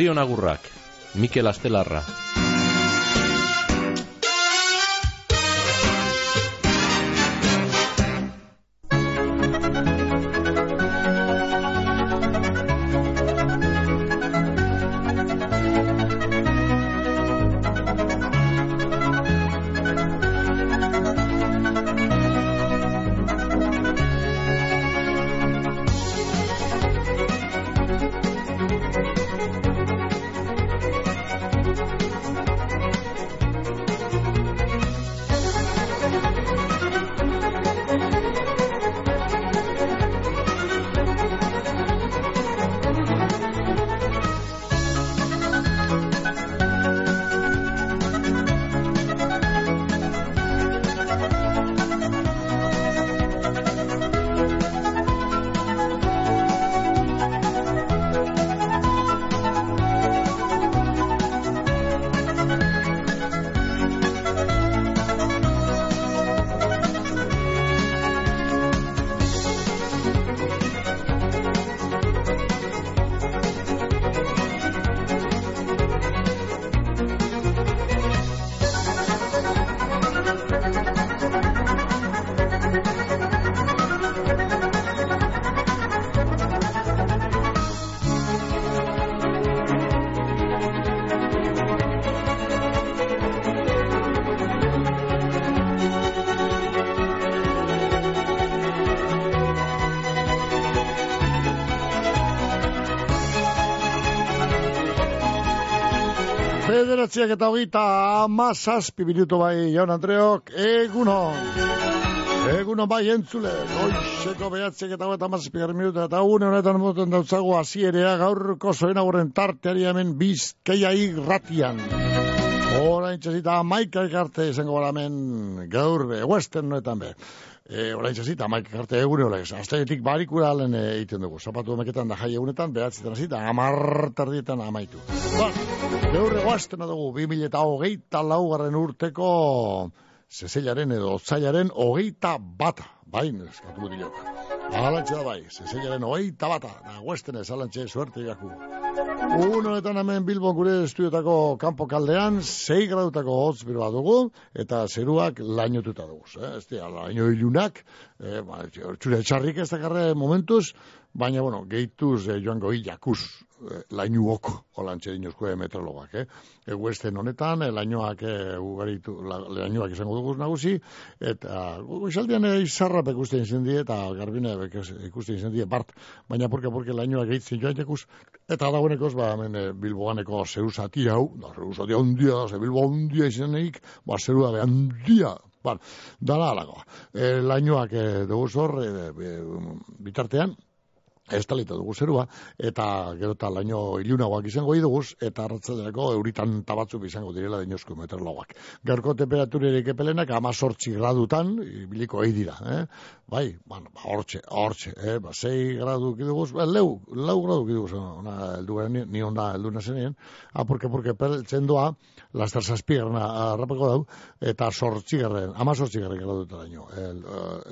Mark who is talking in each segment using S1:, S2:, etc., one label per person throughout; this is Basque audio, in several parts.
S1: Zorion agurrak, Mikel Astelarra.
S2: Bederatziak eta hogeita amazazpi minutu bai, jaun Andreok, eguno. Eguno bai entzule, goizeko behatziak eta hogeita amazazpi minutu, eta une honetan moten dautzago azierea gaurko zoen aurren tarteari hemen bizkeia irratian. Hora intxezita maika ikarte izango gara hemen gaur, e, western noetan be. E, orain txasita, maik karte egure hola ez. Azteetik barikura alen egiten dugu. Zapatu emeketan da jai egunetan, behatzitan azita, amartardietan amaitu. Ba, gaur egoaztena dugu, 2000 eta hogeita laugarren urteko zezelaren edo otzailaren hogeita bata. Bain, eskatu mutilok. Alantxe da bai, zezelaren hogeita bata. Da, guesten ez, alantxe, suerte jaku. Unoetan hemen Bilbon gure estudiotako kanpo kaldean, 6 gradutako hotz bero dugu, eta zeruak lainotuta dugu. Eh? Ez dira, laino ilunak, eh, ba, txarrik ez dakarre momentuz, baina, bueno, gehituz eh, joango hilakuz eh, lainuok, olantxe dinozko meteorologak, eh? E, Westen honetan, eh, lainoak eh, ugaritu, la, lainoak izango dugu nagusi, eta izaldian eh, izarrap ikusten izan die, eta garbine ikusten izan die, bart, baina porke, porke lainoak gehitzen joan jakuz, eta dagoenekoz, ba, hemen e, Bilboaneko zeru zati hau, da, zeru zati handia, ze Bilbo handia izan ba, zeru dabe handia, Ba, dala alagoa. E, lainoak e, dugu zor, e, bitartean, ez talita dugu zerua, eta gero eta laino ilunagoak izango iduguz, eta arratzaderako euritan tabatzuk izango direla dinozko meteorologoak. Gaurko temperaturerik epelenak ama sortzi gradutan, biliko egi dira, eh? bai, bueno, ba, hortxe, hortxe, eh? ba, zei gradu kiduguz, ba, leu, lau gradu kiduguz, ona, eldu gara, ni onda eldu nazenien, apurke, apurke, peltzen doa, lastar zazpigarren arrapako dau, eta sortzigarren, ama sortzigarren graduta daño, el,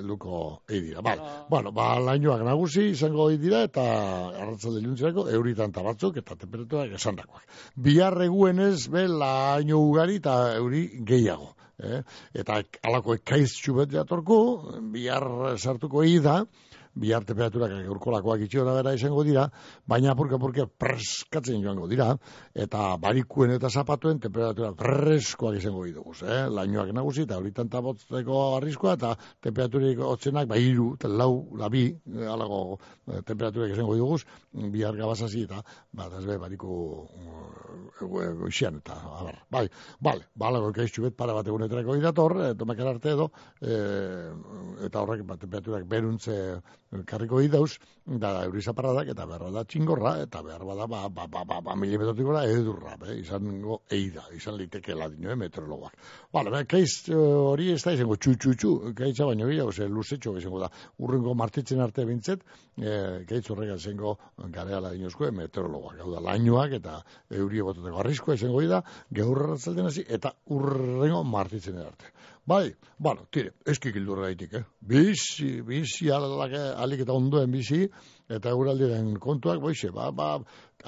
S2: elduko egi dira. Bai, bueno, ba, lainoak nagusi izango egi dira eta arratzalde iluntzerako euritan batzuk eta temperaturak esandakoak. Bihar eguenez be laino ugari eta euri gehiago. Eh? Eta alako ekaiz txubet jatorku, bihar sartuko egi da, bihar temperaturak urkolakoak itxiona bera izango dira, baina apurka apurka preskatzen joango dira, eta barikuen eta zapatuen temperatura preskoak izango ditugu, eh? lainoak nagusi, eta horitan tabotzeko arriskoa, eta temperaturik otzenak, ba, iru, lau, labi, eh, alago eh, temperaturak izango ditugu, bihar gabazazi, eta, ba, be, bariku goixian, eta, abar, bai, bale, bale, goik eizu bet, para bat egunetarako idator, e, tomakar arte edo, e, eta horrek, ba, temperaturak beruntze, karriko idauz, da euri zaparradak, eta behar da txingorra, eta behar bada, ba, ba, ba, ba, ba milimetrotik gora edurra, be, izan go, eida, izan liteke ladino, eh, meteorologoak. Bale, be, keiz hori ez da izango txu-txu-txu, keitza baino bila, ose, luzetxo izango da, urrengo martitzen arte bintzet, e, keitz horrega izango garea ladinozko, meteorologoak, hau da, lainoak, eta euri bototeko arriskoa izango da, geurra ratzalden hasi, eta urrengo martitzen arte. Bai, bueno, tire, eskik gildurra gaitik, eh? Bizi, bizi, alak, alik eta ondoen bizi, eta euraldiren kontuak, boixe, ba, ba,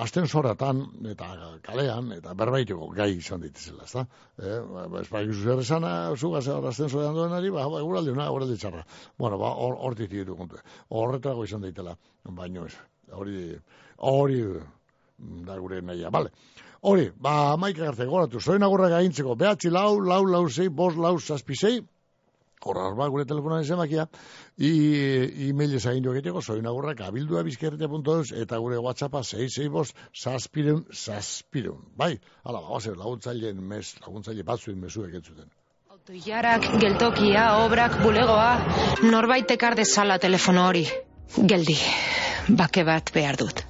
S2: asten zoratan, eta kalean, eta berbaiteko gai izan ditizela, ezta? Eh, ba, ba ez ba, zer esana, zugaz, asten zoretan duen ba, ba euraldi, una, euraldi txarra. Bueno, ba, hor, hor tititu kontu. Horretago izan daitela, baino ez, hori, hori, da gure nahia, bale. Hori, ba, maika garte goratu, zoen agurra gaintzeko, behatzi lau, lau, lau, zei, bos, lau, zazpi, zei, horra, ba, gure telefonaren zemakia, i, e-mail ezagin jo egiteko, zoen agurra, kabildua bizkerretea.eus, eta gure whatsappa, zei, zei, bos, zazpirun, zazpirun. Bai, ala, ba, bazer, laguntzaileen mes, laguntzaile batzuen mesuek entzuten.
S3: Autoiarak, geltokia, obrak, bulegoa, norbait ekar dezala telefono hori. Geldi, bake bat behar dut.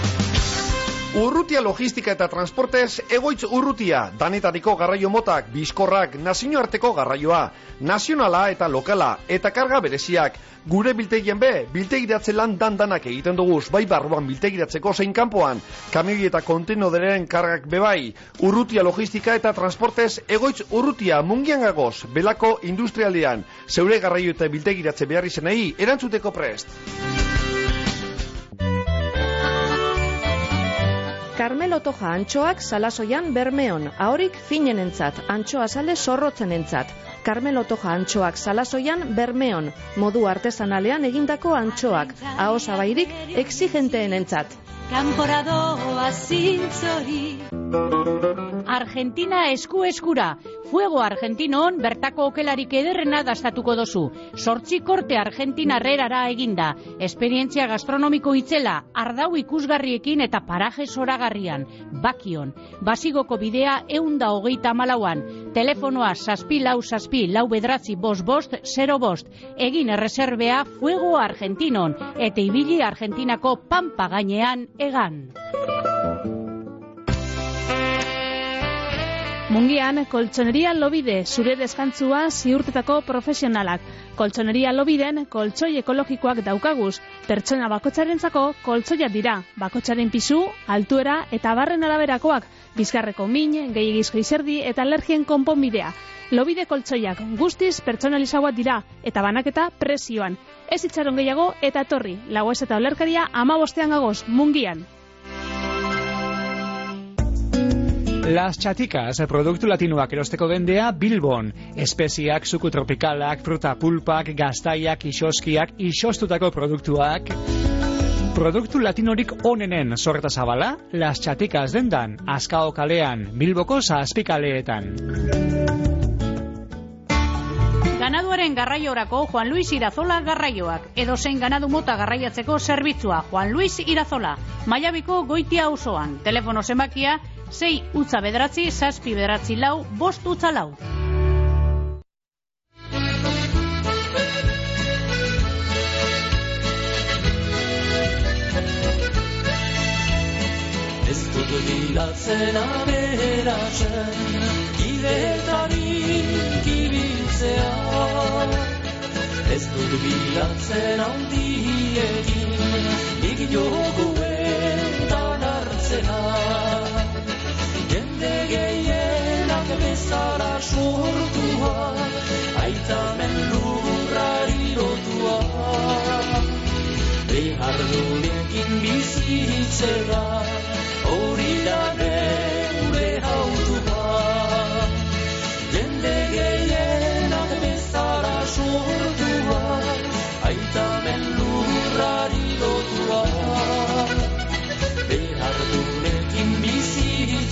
S4: Urrutia logistika eta transportez egoitz urrutia, danetariko garraio motak, bizkorrak, nazioarteko garraioa, nazionala eta lokala, eta karga bereziak. Gure biltegien be, biltegiratze lan dandanak egiten duguz, bai barruan biltegiratzeko zein kanpoan, kamioi eta kontenoderen kargak bebai, urrutia logistika eta transportez egoitz urrutia mungian gagoz, belako industrialdean, zeure garraio eta biltegiratze behar izenei, erantzuteko prest.
S5: Carmelo Toja antxoak salasoian bermeon, ahorik finenentzat, antxoa sale sorrotzenentzat. Carmelo Toja antxoak salasoian bermeon, modu artesanalean egindako antxoak, ahosabairik.
S6: Kanporadoa zintzori. Argentina esku eskura. Fuego Argentinon bertako okelarik ederrena dastatuko dozu. Sortzi korte Argentina rerara eginda. Esperientzia gastronomiko itzela Ardau ikusgarriekin eta paraje soragarrian Bakion. Basigoko bidea eunda hogeita malauan Telefonoa saspi lau saspi lau bedratzi bost bost zero bost Egin erreserbea Fuego Argentinon Eta ibili Argentinako pampa gainean egan.
S7: Mungian, koltsoneria lobide, zure deskantzua ziurtetako profesionalak. Koltsoneria lobiden, koltsoi ekologikoak daukaguz. Pertsona bakotxarentzako koltsoia dira. Bakotxaren pisu, altuera eta barren araberakoak. Bizkarreko min, gehiagizko izerdi eta alergien konponbidea. Lobide koltsoiak guztiz pertsonalizagoak dira eta banaketa presioan. Ez itxaron gehiago eta torri, lagoez eta olerkaria ama bostean gagoz, mungian.
S8: Las Chaticas, produktu latinoak erosteko bendea Bilbon. Espeziak, suku tropikalak, fruta pulpak, gaztaiak, isoskiak, isostutako produktuak. Produktu latinorik onenen sorreta zabala, Las Chaticas dendan, Azkao kalean, Bilboko zazpikaleetan.
S6: Ganaduaren garraiorako Juan Luis Irazola garraioak. Edo zein ganadu mota garraiatzeko zerbitzua Juan Luis Irazola. Maiabiko goitia osoan. Telefono zenbakia 6 utza bederatzi, zazpi bederatzi lau, bost utza lau.
S9: Ez dut bilatzen aberatzen, idetarik ibiltzea. Ez dut bilatzen handiekin, ikioguetan hartzea jende gehienak bezala sortua, aita mendurrari lotua. Behar dunekin bizitzera, hori da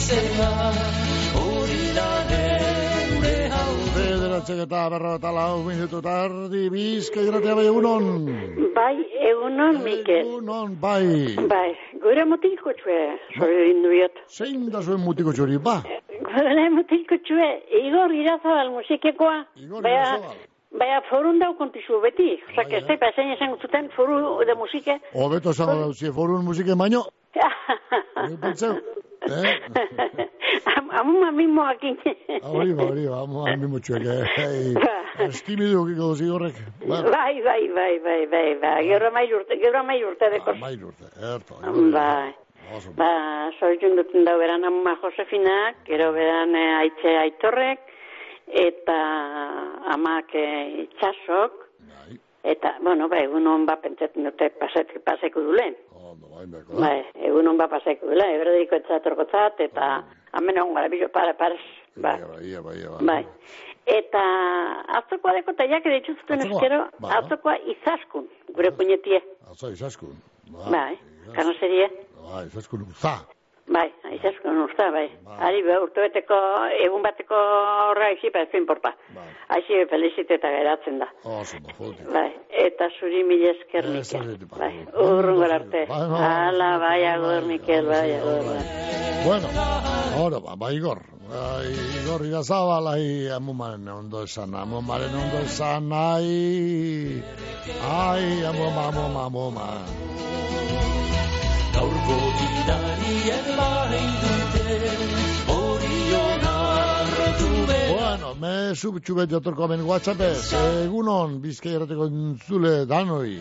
S9: bizitzea, hori da neure hau.
S2: Bederatzik eta berro eta lau minutu tardi bizka iratea bai egunon.
S10: Bai, egunon, Mikel.
S2: Egunon, bai.
S10: Bai, gure mutiko txue, zoi induiot.
S2: Zein da zuen mutiko txori, ba?
S10: Gure mutiko txue, Igor Irazabal musikekoa.
S2: Igor
S10: Baina-
S2: Irazabal.
S10: Baina forun daukontizu beti. Osa, que
S2: Bai,
S10: ez da, pasen esan zuten foru de musike.
S2: Hobeto zango dauzi, forun musike baino, hori pentseu. Eh?
S10: Am- Amuma mimo akin.
S2: Hori ba, hori ba, amo, mimo txuek, eh? Ei, Estimidu kiko zigorrek. Bueno,
S10: Bai, bai, bai, bai, bai, bai. Gero amai urte, gero amai urte dekoz.
S2: amairu urte, erto.
S10: Bai. Ba, soitun duten da beran ama Josefinak, gero beran eh, aitze aitorrek, eta amak eh, itxasok, eta, bueno, ba, egun hon ba, pentsatzen dute paset, paseko dulen. Bai, egun hon ba paseko dule, eberdiko etzatorkotzat, eta hemen egon gara, bilo, para, pares, ba.
S2: Ia, bai, ia,
S10: Bai. Eta atzokoa deko eta jak ere itxuztuen
S2: Atzokoa?
S10: eskero,
S2: Ba.
S10: atzokoa izaskun, gure puñetie.
S2: Atzo, izaskun.
S10: Bai, kanoserie.
S2: Bai, izaskun uza.
S10: Bai, izaskun usta, bai. Ari, be, urte beteko, egun bateko horra izi, pa ez importa. Aixi, felizite eta geratzen da.
S2: Oso.
S10: Bai, eta zuri mila esker, Mikel. Bai, urrun arte. Ala, bai, agur, Mikel, bai, agur. bai.
S2: Bueno, ahora ba, ba Igor. Bai, Igor Irazabal, ai, amumaren ondo esan, amumaren ondo esan, ai, ai, amuma, amuma, amuma.
S11: Gaurko gidarien bai
S2: Bueno, me subtxu bet jatorko hemen WhatsAppez, egunon, bizkai errateko entzule danoi.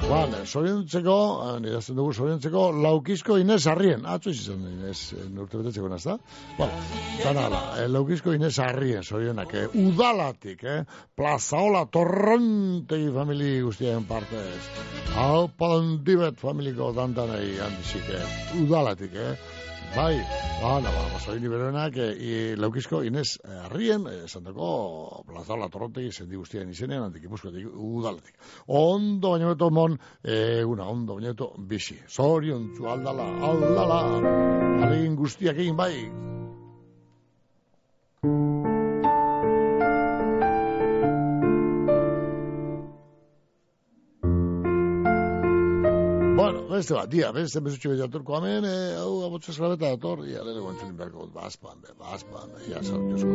S2: Vale, soriontzeko, eh, nidazten dugu soriontzeko, laukizko Inez Arrien. Atzo izan Inez, eh, urte betetzeko nazta? Bueno, zan ala, eh, laukizko Inez Arrien, sorionak, eh, udalatik, eh, plazaola torrontegi famili guztien partez. Hau pandibet familiko dantanei handizik, eh, udalatik, eh. Bai, ba, na, ba, basoin iberenak, e, i, laukizko Inez eh, Arrien, e, santako plazaola torrontegi zendi guztien izenean, antik ipuzkoetik udalatik. Ondo baino beto mon, e, una, ondo baino beto bisi. Zorion zu aldala, aldala, alegin guztiak egin bai. Beste bat, dia, beste bezutxo bet jatorko hemen, e, hau abotza esklabeta dator, ia, lehen egon txulin beharko bazpan, be, bazpan, be, ia, josko.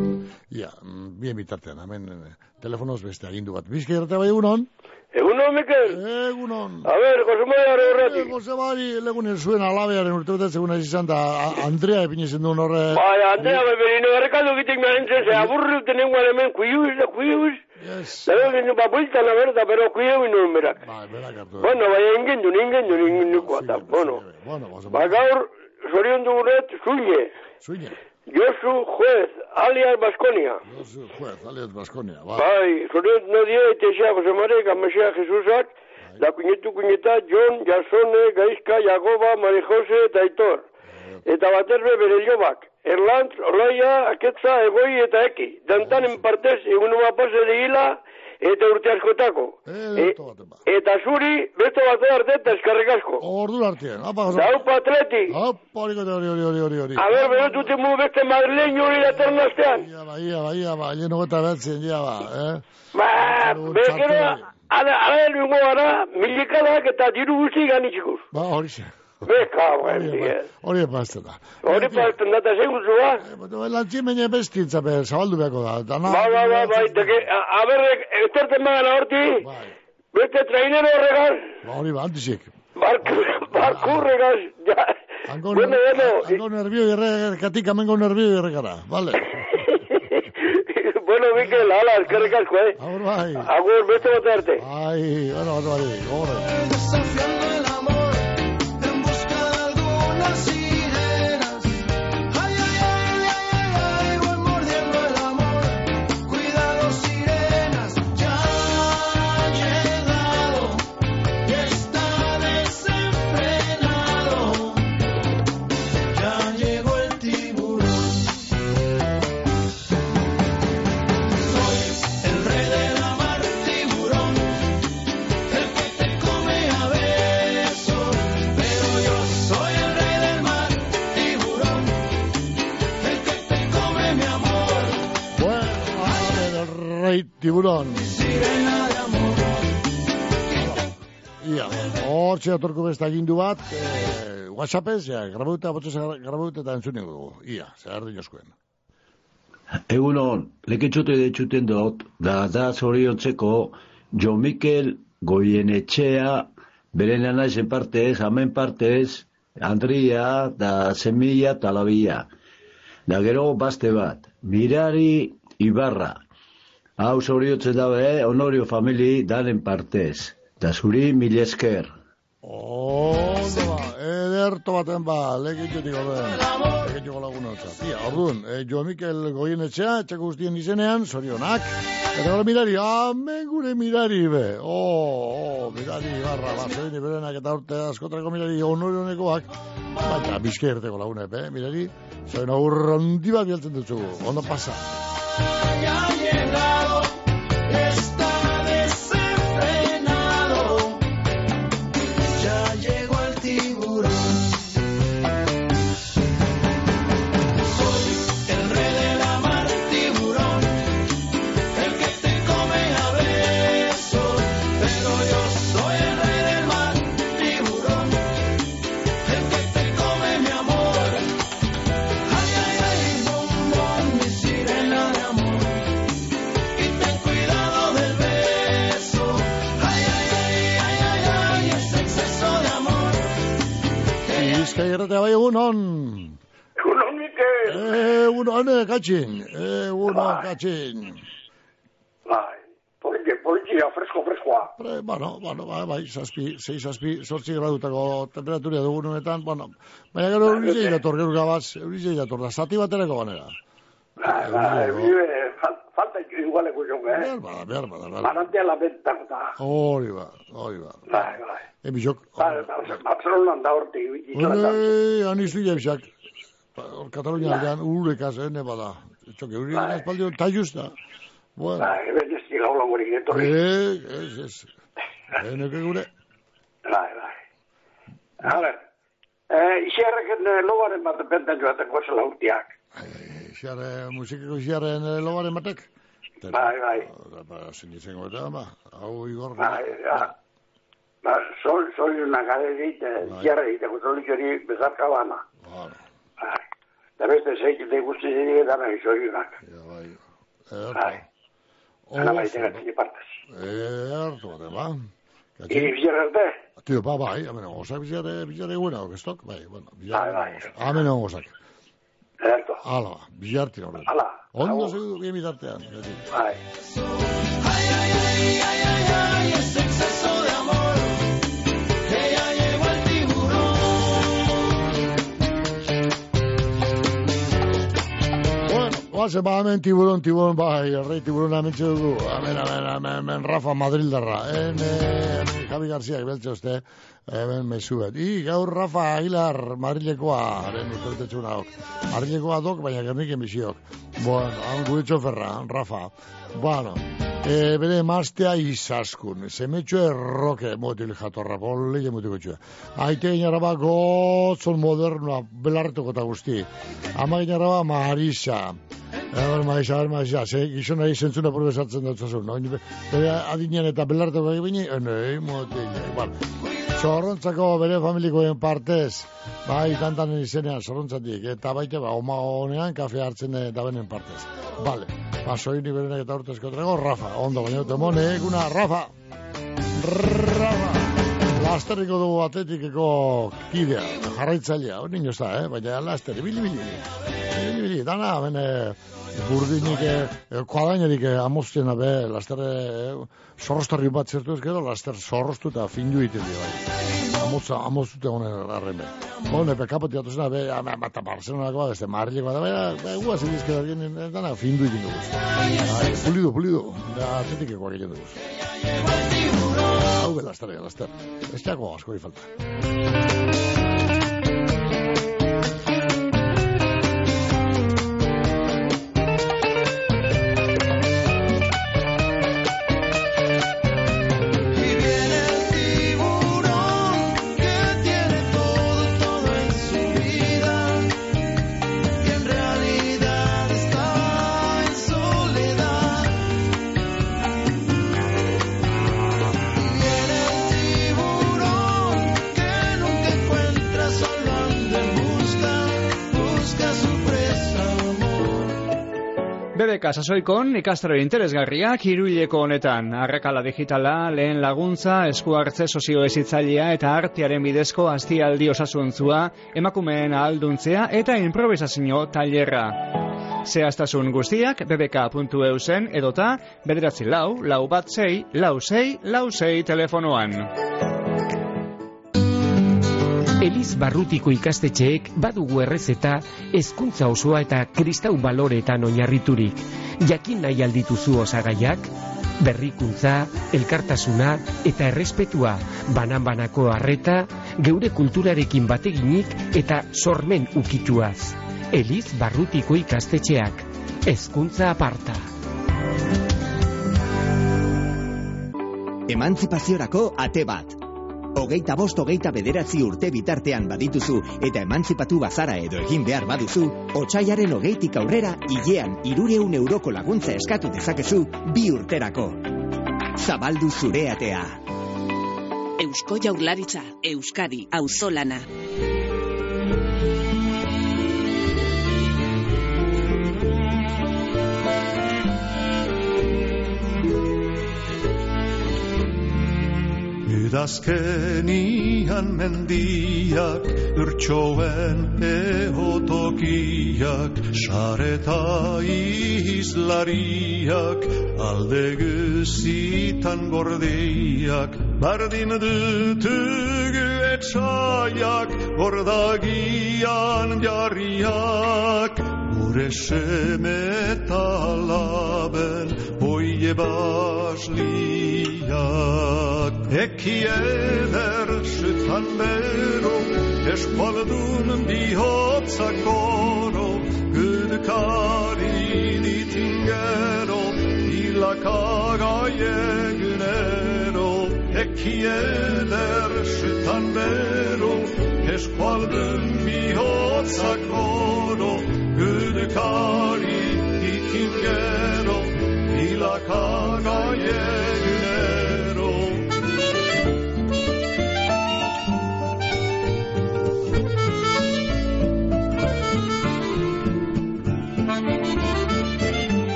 S2: Ia, mm, bien bitartean, hemen, e, telefonoz beste agindu bat. Bizka irate bai egunon?
S12: Egunon, Mikel.
S2: Egunon.
S12: A ver, Jose Maria horretik.
S2: Eh, Jose Mari, legunen zuen alabearen urte betetze guna izan da, A- Andrea epinizen duen horre.
S12: Bai, Andrea, beberino, errekaldu gitek merentzen, ze aburri tenengo hemen, kuiuz, da kuiuz.
S2: Yes.
S12: Da veo ba buelta la verdad, pero kuiuz ino berak.
S2: Bai, berak hartu.
S12: Bueno, bai, ingen du, ingen du, ingen du, kuata. Bueno,
S2: Bueno, Jose
S12: ba
S2: Mari.
S12: gaur, zorion duguret, zuine.
S2: Zuine.
S12: Josu Juez, alias Baskonia.
S2: Josu Juez, alias Baskonia. Bai.
S12: Bai, zorion no die, etexea Jose gamesea Jesusak, da kuñetu kuñeta, John, Jasone, Gaizka, Jagoba, Marijose, eta Aitor. Eta baterbe bere jobak. Erlantz, Olaia, Aketza, Egoi eta Eki. Dantanen partez, egun bat pase de hila, eta urte askotako. E- eta zuri, beste bat arte eta eskarrik asko.
S2: Ordu artean. Apa, Jose
S12: Dau patreti.
S2: Apa, hori hori, hori, hori, hori, hori.
S12: A ver, berotute mu beste madrileño hori datorren astean.
S2: Ia, ba, ia, ba, ia, ba, lleno gota behatzen, ia, ba, eh?
S12: Ba, bekero, ala, ala, lungo gara, milikadak eta diru guzti ganitxikuz.
S2: Ba, hori xe.
S12: Beka, buen dia.
S2: Hori epazten da.
S12: Hori parten data segun zua.
S2: Baina, Lantzimene bestintza, be, zabaldu beharko da. Dana,
S12: Ba, ba, ba, ba, iteke, a, a ber, etorten bagana horti, beste trainero horregaz,
S2: Ba, hori ba, antizik.
S12: barku, barku horregaz, ja.
S2: Ango,
S12: Bueno, bueno,
S2: ango nervio irre, katik amengo nervio irregara, vale?
S12: bueno, Mikel, ala, eskerrik asko, eh.
S2: Agur, bai.
S12: Agur, beste bat arte.
S2: Ai, bueno, bat bai, gogorra.
S11: Rey tiburón.
S2: Ia, hortxe atorko beste agindu bat, eh, WhatsAppez, ja, grabauta, botxez grabauta eta entzunik dugu. Ia, zer dinoskuen.
S13: Egunon, leketxote detxuten dut, da da zoriontzeko Jo Mikel Goienetxea, beren anaizen partez, hamen partez, Andria, da Semilla, Talabia. Da gero baste bat, Mirari Ibarra, Hau zoriotzen dabe, honorio famili danen partez. Da zuri mil esker.
S2: Ondo ba, ederto baten ba, legitxetik orden, legitxeko laguna otza. Ia, orduan, e, Jo Mikel goien etxea, etxeko guztien izenean, zorionak. Eta gara mirari, amen gure mirari be. Oh, oh, mirari, barra, ba, zein berenak eta urte askotrako mirari honorio honekoak. Baina, bizke erteko lagunek, be, mirari. Zain aur handi bat bialtzen dutzu, ondo pasa.
S12: Ya ha llegado, está
S2: Bizkai erratea bai egunon.
S14: Egunon, Mikel.
S2: Egunon, eh, katxin. Egunon, katxin.
S14: Bai, politxe, politxea, fresko, freskoa.
S2: Pre, bueno, bueno, bai, bai, zazpi, zei zazpi, sortzi gradutako temperaturia dugun honetan, bueno, baina gero eurizei dator, gero gabaz, eurizei dator, da, zati baterako ganera.
S14: Bai, bai, vive, igualeko jonge, eh?
S2: Behar bada, behar bada, behar bada.
S14: Manantea la ventana, da.
S2: Hori ba, hori ba.
S14: Bai, bai.
S2: Emi jok,
S14: Barcelonan da horti,
S2: hori, anizu jebzak, hor Katalunia aldean, urekaz, ene bada. Txoke, hori
S14: Bai.
S2: espaldio, ta justa. Bueno,
S14: Bai, eben ez dira hola gurik etorri.
S2: eh, ez, ez. Eneke gure,
S14: Bai, bai. A ver, eh, iserreken eh, lobaren bat benten joateko zela urtiak.
S2: xare, musikeko xaren eh, lobaren batek.
S14: Bai, bai.
S2: Ba, zin izango eta, ba, hau igor.
S14: Bai, ja. Ba, sol, sol una gare dite, iserre dite, gutolik hori bezarka bana.
S2: Bueno,
S14: Bai. Da beste zeik de guzti dira dara izoiunak.
S2: erto.
S14: Bai. Ana bai, tega tini partez.
S2: Erto, bate, ba.
S14: Iri bizerrerte?
S2: Tio, ba, bai, hemen osak bizare, bizare buena, okestok, bai, bueno, bizare.
S14: Bai, bai.
S2: Hemen osak.
S14: Erto.
S2: Hala, ba, bizarti horren.
S14: Hala.
S2: Ondo
S14: Agur.
S2: segidu, bien bitartean. beti.
S14: Bai.
S12: Ay, ay, ay, ay, ay, ay, ese exceso de
S2: Oaze, ba, hemen tiburon, tiburon, bai, errei tiburon hemen dugu. Hemen, hemen, hemen, hemen, Rafa Madrildarra. En, eh, Javi García, beltze uste, hemen mesuet. I, gaur Rafa Aguilar, Madrilekoa, haren urtetetxun hauk. Madrilekoa dok, baina gerniken biziok. Bueno, han gure txoferra, Rafa. Bueno, e, bere emaztea izaskun. Zemetxo erroke motil jatorra, polile mutiko txue. Aite inaraba gotzon modernoa, belarretoko eta guzti. Ama inaraba Marisa. Egon Marisa, egon Marisa, ze gizonari zentzuna profesatzen dut zazun. No? Bere adinean eta belarretoko egin, enei motil. Bueno, Zorrontzako bere familikoen partez, bai, tantanen izenean, zorrontzatik, eta baita, ba, oma honean, kafe hartzen eh, dabenen partez. Vale, ba, soini berenak eta urtezko trago, Rafa, ondo, baina dute mone, eguna, Rafa, Rafa, lasterriko dugu atletikeko kidea, jarraitzailea, hori nio da, eh? baina laster, bili, bili, bili, bili, dana, eh, burdinik, eh, kuadainerik eh, amoztiena be, laster, eh, zorrostarri bat zertu ez gero, laster zorrostu eta findu egiten di, bai. Amotza, amoztute honen arren be. Hone, pe kapoti atuzena, be, ama, eta Barcelonako bat, este Marrileko bat, bai, bai, guaz edizke da genen, dana, findu dugu. Bai, pulido, pulido, da atletikekoak egiten dugu. Hau be, laster, laster. Ez jako asko falta.
S8: BBK sasoikon ikastaro interesgarriak hiruileko honetan. Arrakala digitala, lehen laguntza, esku hartze sozioezitzailea eta artearen bidezko aztialdi osasuntzua, emakumeen ahalduntzea eta improvisazio tailerra. Zehaztasun guztiak bbk.eusen edota bederatzi lau, lau bat sei, lau sei, lau sei telefonoan.
S15: Eliz barrutiko ikastetxeek badugu errezeta hezkuntza osoa eta kristau baloreetan oinarriturik. Jakin nahi aldituzu osagaiak? Berrikuntza, elkartasuna eta errespetua, banan-banako harreta, geure kulturarekin bateginik eta sormen ukituaz. Eliz barrutiko ikastetxeak. Hezkuntza aparta.
S16: Emantzipaziorako ate bat. Hogeita bost hogeita bederatzi urte bitartean badituzu eta emantzipatu bazara edo egin behar baduzu, otxaiaren hogeitik aurrera hilean irureun euroko laguntza eskatu dezakezu bi urterako. Zabaldu zure atea.
S17: Eusko Jaurlaritza, Euskadi, Auzolana.
S11: Udazkenian mendiak, urtsoen ehotokiak, sareta izlariak, alde guzitan gordiak, bardin dutugu etxaiak, gordagian jarriak, gure semetalaben, oie basliak. Eki eder sütan bero, eskualdun bihotzak goro, gudkari ditingero, ilakagai egunero. Eki eder sütan bero, eskualdun bihotzak goro, gudkari ditingero, ilakagai egunero.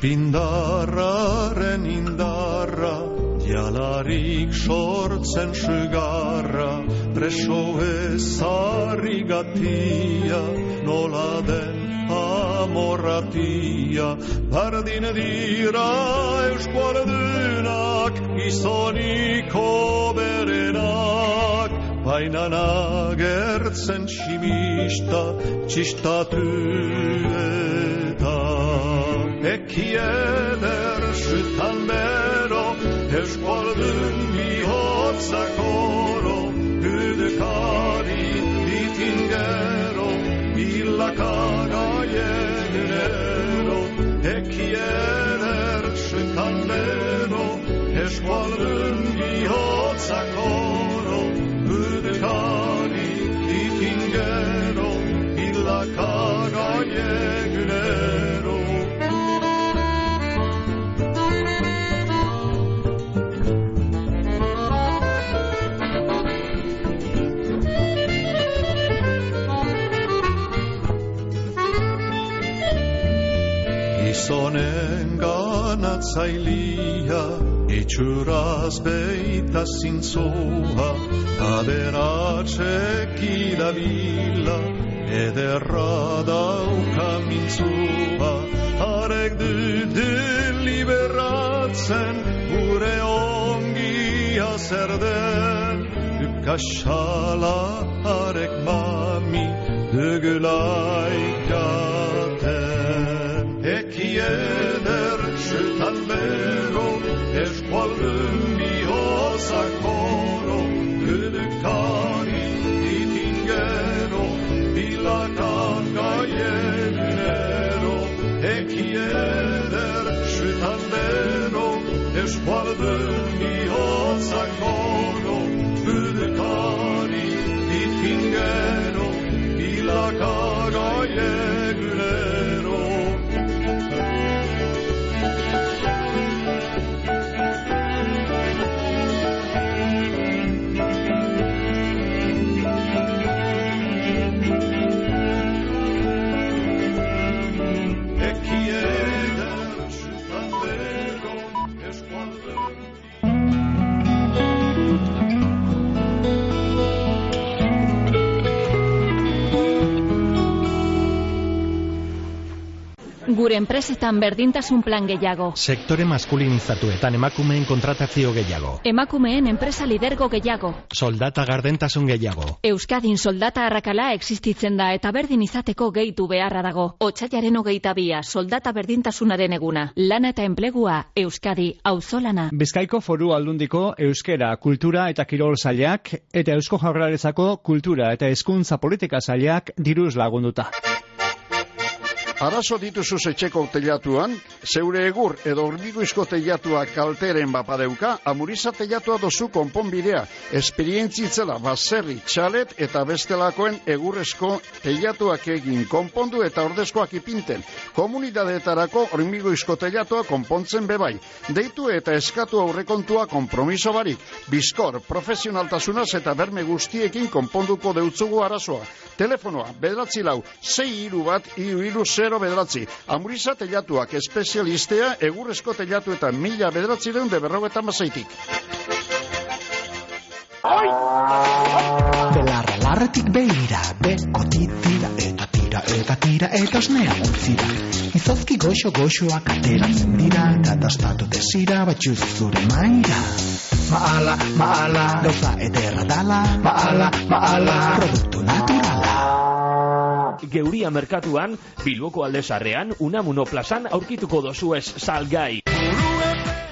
S11: Pindarraren indarra, jalarik sortzen sugarra, preso ezarri gatia, nola den amorratia, bardin dira euskualdunak, izoniko berenak, baina nagertzen tximista, txistatu eta. Eki eder sütan bero, eskualdun bihotzak illakagai egunero, bero, eskualdun bihotzak oro, ganatzailia, itxuraz beita zintzoa, aberatzek idabila, ederra dauka mintzua, harek dute liberatzen, gure ongia zer den, kaxala harek mami, dugulaikaten. Eskualdun bihozak
S18: Gure enpresetan berdintasun plan gehiago.
S19: Sektore maskulinizatuetan emakumeen kontratazio gehiago.
S18: Emakumeen enpresa lidergo gehiago.
S19: Soldata gardentasun gehiago.
S18: Euskadin soldata arrakala existitzen da eta berdin izateko gehitu beharra dago. Otsailaren hogeita bia, soldata berdintasunaren eguna. Lana eta enplegua, Euskadi, auzolana.
S8: Bizkaiko foru aldundiko euskera, kultura eta kirol sailak eta eusko jaurlaritzako kultura eta hezkuntza politika sailak diruz lagunduta.
S4: Arazo dituzu etxeko teilatuan, zeure egur edo hormigoizko teilatua kalteren bapadeuka, amuriza teilatua dozu konponbidea, esperientzitzela baserri, txalet eta bestelakoen egurrezko teilatuak egin konpondu eta ordezkoak ipinten. Komunidadeetarako hormigoizko teilatua konpontzen bebai. Deitu eta eskatu aurrekontua kompromiso barik. Bizkor, profesionaltasunaz eta berme guztiekin konponduko deutzugu arazoa. Telefonoa, bedratzi lau, sei iru bat, iru iru zero bedratzi. Amuriza telatuak espezialistea egurrezko telatu eta mila bedratzi deun de berrogetan bazaitik.
S20: Belarra larretik beira, beko tira eta tira eta tira eta osnea utzira. Izozki goxo goxoak ateratzen dira, eta dastatu desira batxuz zure maira. Maala, maala, gauza ederra dala, maala, maala, produktu naturala.
S21: Geuria merkatuan, Bilboko aldezarrean, Unamuno plazan aurkituko dozu ez salgai.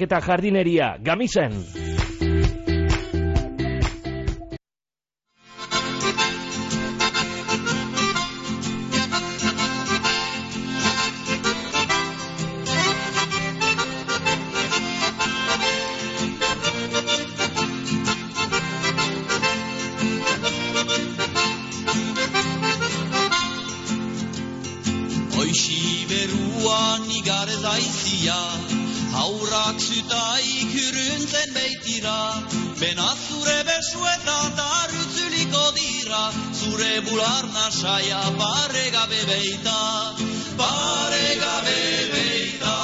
S21: eta jardineria, gamisen.
S22: Bular nasaia pare gabe beita, pare gabe beita,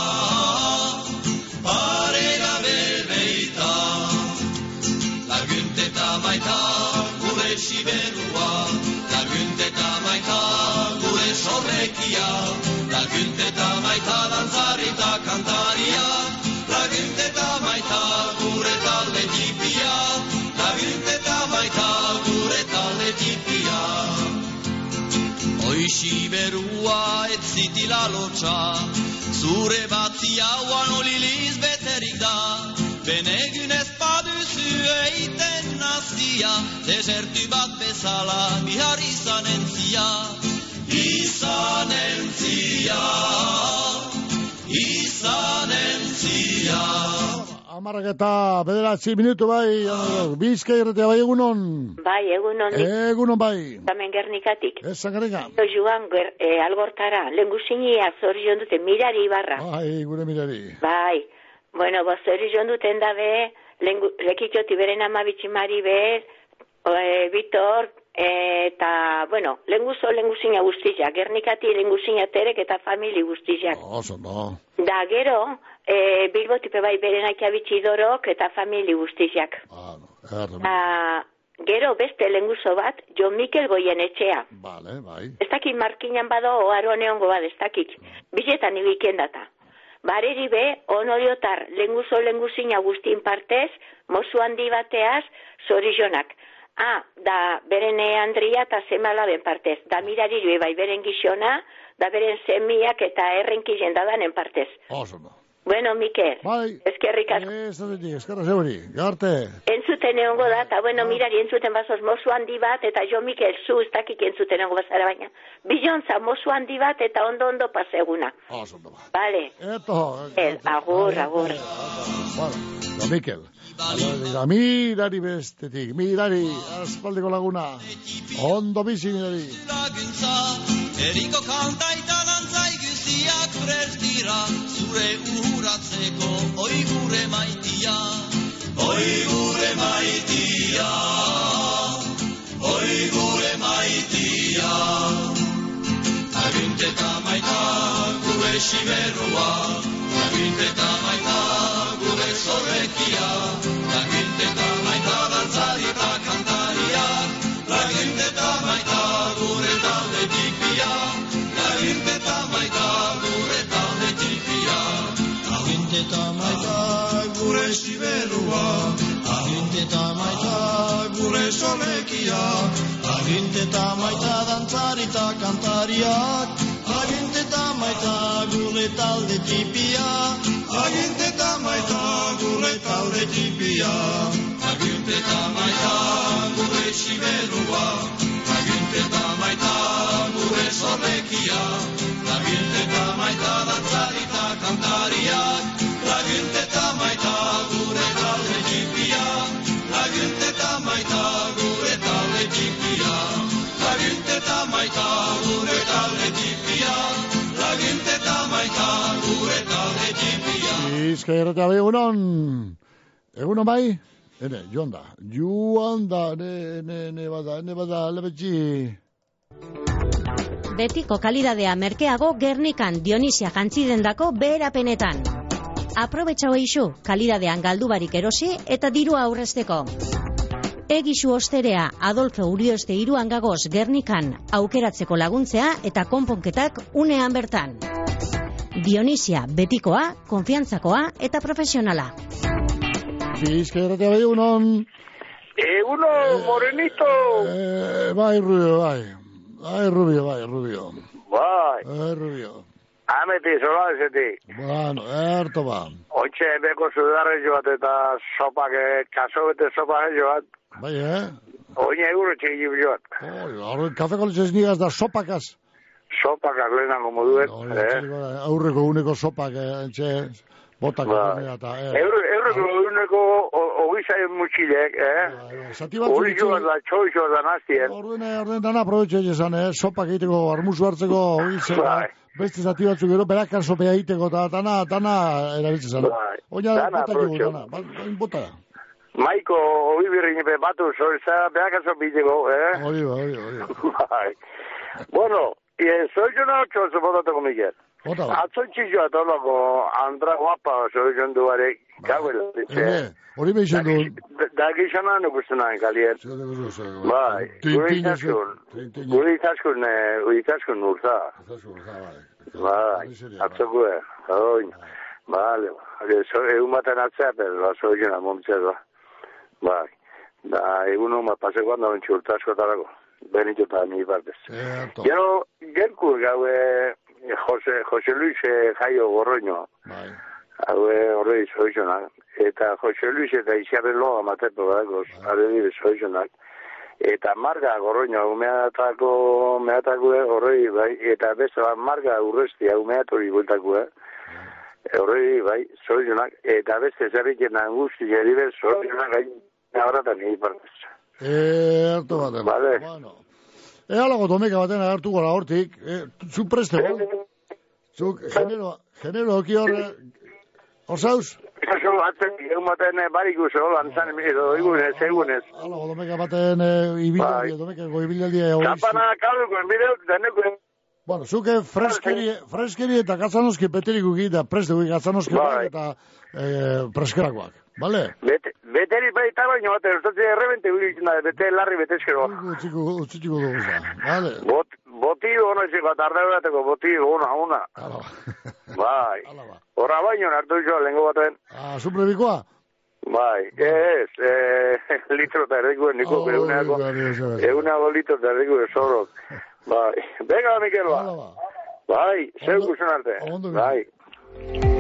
S22: pare gabe beita. Lagunteta baita gure siberua, lagunteta baita gure sorrekia, lagunteta baita dantzarita kantaria, Oixi berua ez zitila lotxa, zure batzi hauan oliliz beterik da, benegun ez baduzu eiten nazia, desertu bat bezala bihar izanen zia, izanen zia, izanen zia.
S4: Amarrak eta bederatzi minutu bai, bizka irretea bai egunon.
S23: Bai, egunon.
S4: Egunon bai.
S23: Hemen gernikatik.
S4: Ez zagarrika.
S23: Joan ger, e, algortara, lenguzinia zorion dute, mirari ibarra.
S4: Bai, gure mirari.
S23: Bai, bueno, bo zorion duten dabe, lengu, lekitxoti beren ama bitximari bez, e, Vitor, eta, bueno, lenguzo lenguzina guztizak, gernikati lenguzina terek eta famili guztizak.
S4: Oso, no.
S23: Da, gero, e, bilbotipe bai beren bitxi dorok eta famili guztizak.
S4: Erre,
S23: Da, gero beste lenguzo bat, Jo Mikel goien etxea.
S4: Vale, bai.
S23: Ez dakit markinan bado oaro neongo bat, ez dakit. Bizetan ibiken data. Bareri be, onodiotar, lenguzo lenguzina guztin partez, mozu handi bateaz, zorizonak. Ah, da, beren Andria eta zemala ben partez. Da mirari be, bai beren gixona, da beren semiak eta errenkizen dadanen partez.
S4: Oso.
S23: Bueno, Mikel,
S4: Bai.
S23: eskerrik asko.
S4: Ez eskerra zeuri. Garte.
S23: Entzuten egongo da, eta bueno, mirari entzuten bazoz mozu handi bat, eta jo Mikel, zu ez dakik entzuten egongo bazara baina. Bilontza, mozu handi bat, eta ondo-ondo paseguna.
S4: No.
S23: Vale.
S4: Eto.
S23: El, agur, agur.
S4: Bueno, Mikel. Mirari bestetik, mirari, aspaldiko laguna. Ondo bizi mirari.
S22: eriko dantza ikusi Ardiak prest dira zure uratzeko oi gure maitia. Oi gure maitia. Oi gure maitia. Aginteta maita gure siberua. Aginteta maita gure zorrekia Aginteta maita gure siberua. Aginteta maita gure solekia. Aginteta maita dantzari eta kantariak. Aginteta maita gure talde tipia. Aginteta maita gure talde tipia. Aginteta maita gure siberua. Aginteta maita gure solekia. Aginteta maita dantzari eta kantariak Aginteta maita gure Aginteta maita gure talde tipia Aginteta maita gure talde tipia Aginteta maita gure talde tipia
S2: Bizka irratia bai egunon. Egunon bai? Ene, joan da. Joan da, ne, ne, ne bada, ne bada, lebetxi.
S24: Betiko kalidadea merkeago Gernikan Dionisia jantzidendako beherapenetan. Aprobetxau eixu, kalidadean galdu barik erosi eta dirua aurrezteko. Egisu osterea Adolfo Urioste iruan gagoz Gernikan aukeratzeko laguntzea eta konponketak unean bertan. Dionisia betikoa, konfiantzakoa eta profesionala.
S2: Bai egunon.
S25: Eguno, morenito.
S2: Eh, bai, Rubio, bai. Bai, Rubio, bai, Rubio.
S25: Bai,
S2: Bai, Rubio.
S25: Ameti, zola ezetik.
S2: Bueno, erto ba.
S25: Ointxe beko zudarre joat eta sopak, eh, kaso bete sopak joat.
S2: Bai, eh?
S25: Oine euro txiki joat.
S2: Oi, Horren kafeko litzez nigaz da sopakaz.
S25: Sopakak lehenango moduet. Eh?
S2: Aurreko uneko sopak, eh, entxe, botak
S25: Bai.
S2: eta, eh.
S25: Euro, euro, euneko ogizai mutxilek, eh?
S2: Zati batzu
S25: Hori joat da, txoi joat da naztien.
S2: Orden, orden dana aprobetxo egin eh? sopak egiteko, armuzu hartzeko, ogitzeko,
S25: Bai.
S2: Beste zati batzuk gero, berakar sopea egiteko, eta dana, dana erabiltzen zan.
S25: Bai.
S2: Oina, bota
S25: aprobetxo.
S2: dana, ba- bota.
S25: Maiko, hori birrin epe batu, zorza, behakazo biteko, eh?
S2: Hori, ba, hori, hori.
S25: Bai. Bueno, y soy yo no ocho, puede con Miguel.
S2: Bota, ba.
S25: Atzo txillo atolako Andra guapa, soy yo duare, kago el
S2: Ere,
S25: dice.
S2: hori behizan du.
S25: Da gizana no gustu nahi kalien. Bai, gure itaskun, gure itaskun, eh, gure itaskun urza. Bai, atzoko, eh, oin. Vale, egun baten atzea, pero soy yo na momtzea. Bai, da egun homa paseko handa bentsi urtaskotarako. Benito eta mi partez. Gero, gerku gaue Jose, Jose Luis eh, Jaio Gorroño.
S2: Bai.
S25: Haue horrei zoizonak. Eta Jose Luis eta Isiarre Loa matepo badakoz, are dire zoizonak. Eta Marga Gorroño, umeatako, umeatako horrei, bai, eta beste bat Marga Urrestia, umeatori bueltako, eh? Horrei, bai, zoizonak. Eta beste zerriken angusti, jeribe, zoizonak, gain, abratan nire partez.
S2: Eh, hartu baten.
S25: Vale.
S2: Bueno. E, alago domeka baten agertu gora hortik. E, zu preste, bo? Zuk, genero, genero oki horre... Osauz?
S25: Eso batzen, egun baten eh, barik uso, lanzan, edo, egunez, egunez.
S2: Alago domeka baten e, ibilaldia, domeka ibilaldia.
S25: Zapana kaluko, bideo, deneko,
S2: Bueno, zuke freskeri, freskeri eta gatzanoski peterik da preste gui gatzanoski
S25: Bai.
S2: eta e, preskerakoak. Vale?
S25: bete, beteri baita baino, bate, ustatze errebente guitzen da, bete larri bete eskero.
S2: Utziko, utziko dugu za. Vale?
S25: Bot, boti ono iziko, tarde bateko, boti ona, ona. Bai. Horra baino, hartu izo, lengo baten.
S2: Ah, suplebikoa?
S25: Bai, ez, eh, litro eta erdiko, niko,
S2: Oh,
S25: eguneako,
S2: bai, bai, bai.
S25: eguneako litro eta erdiko, zorok. Bai, venga, Mikel, ba. Bai, zeu guzun arte. Bai.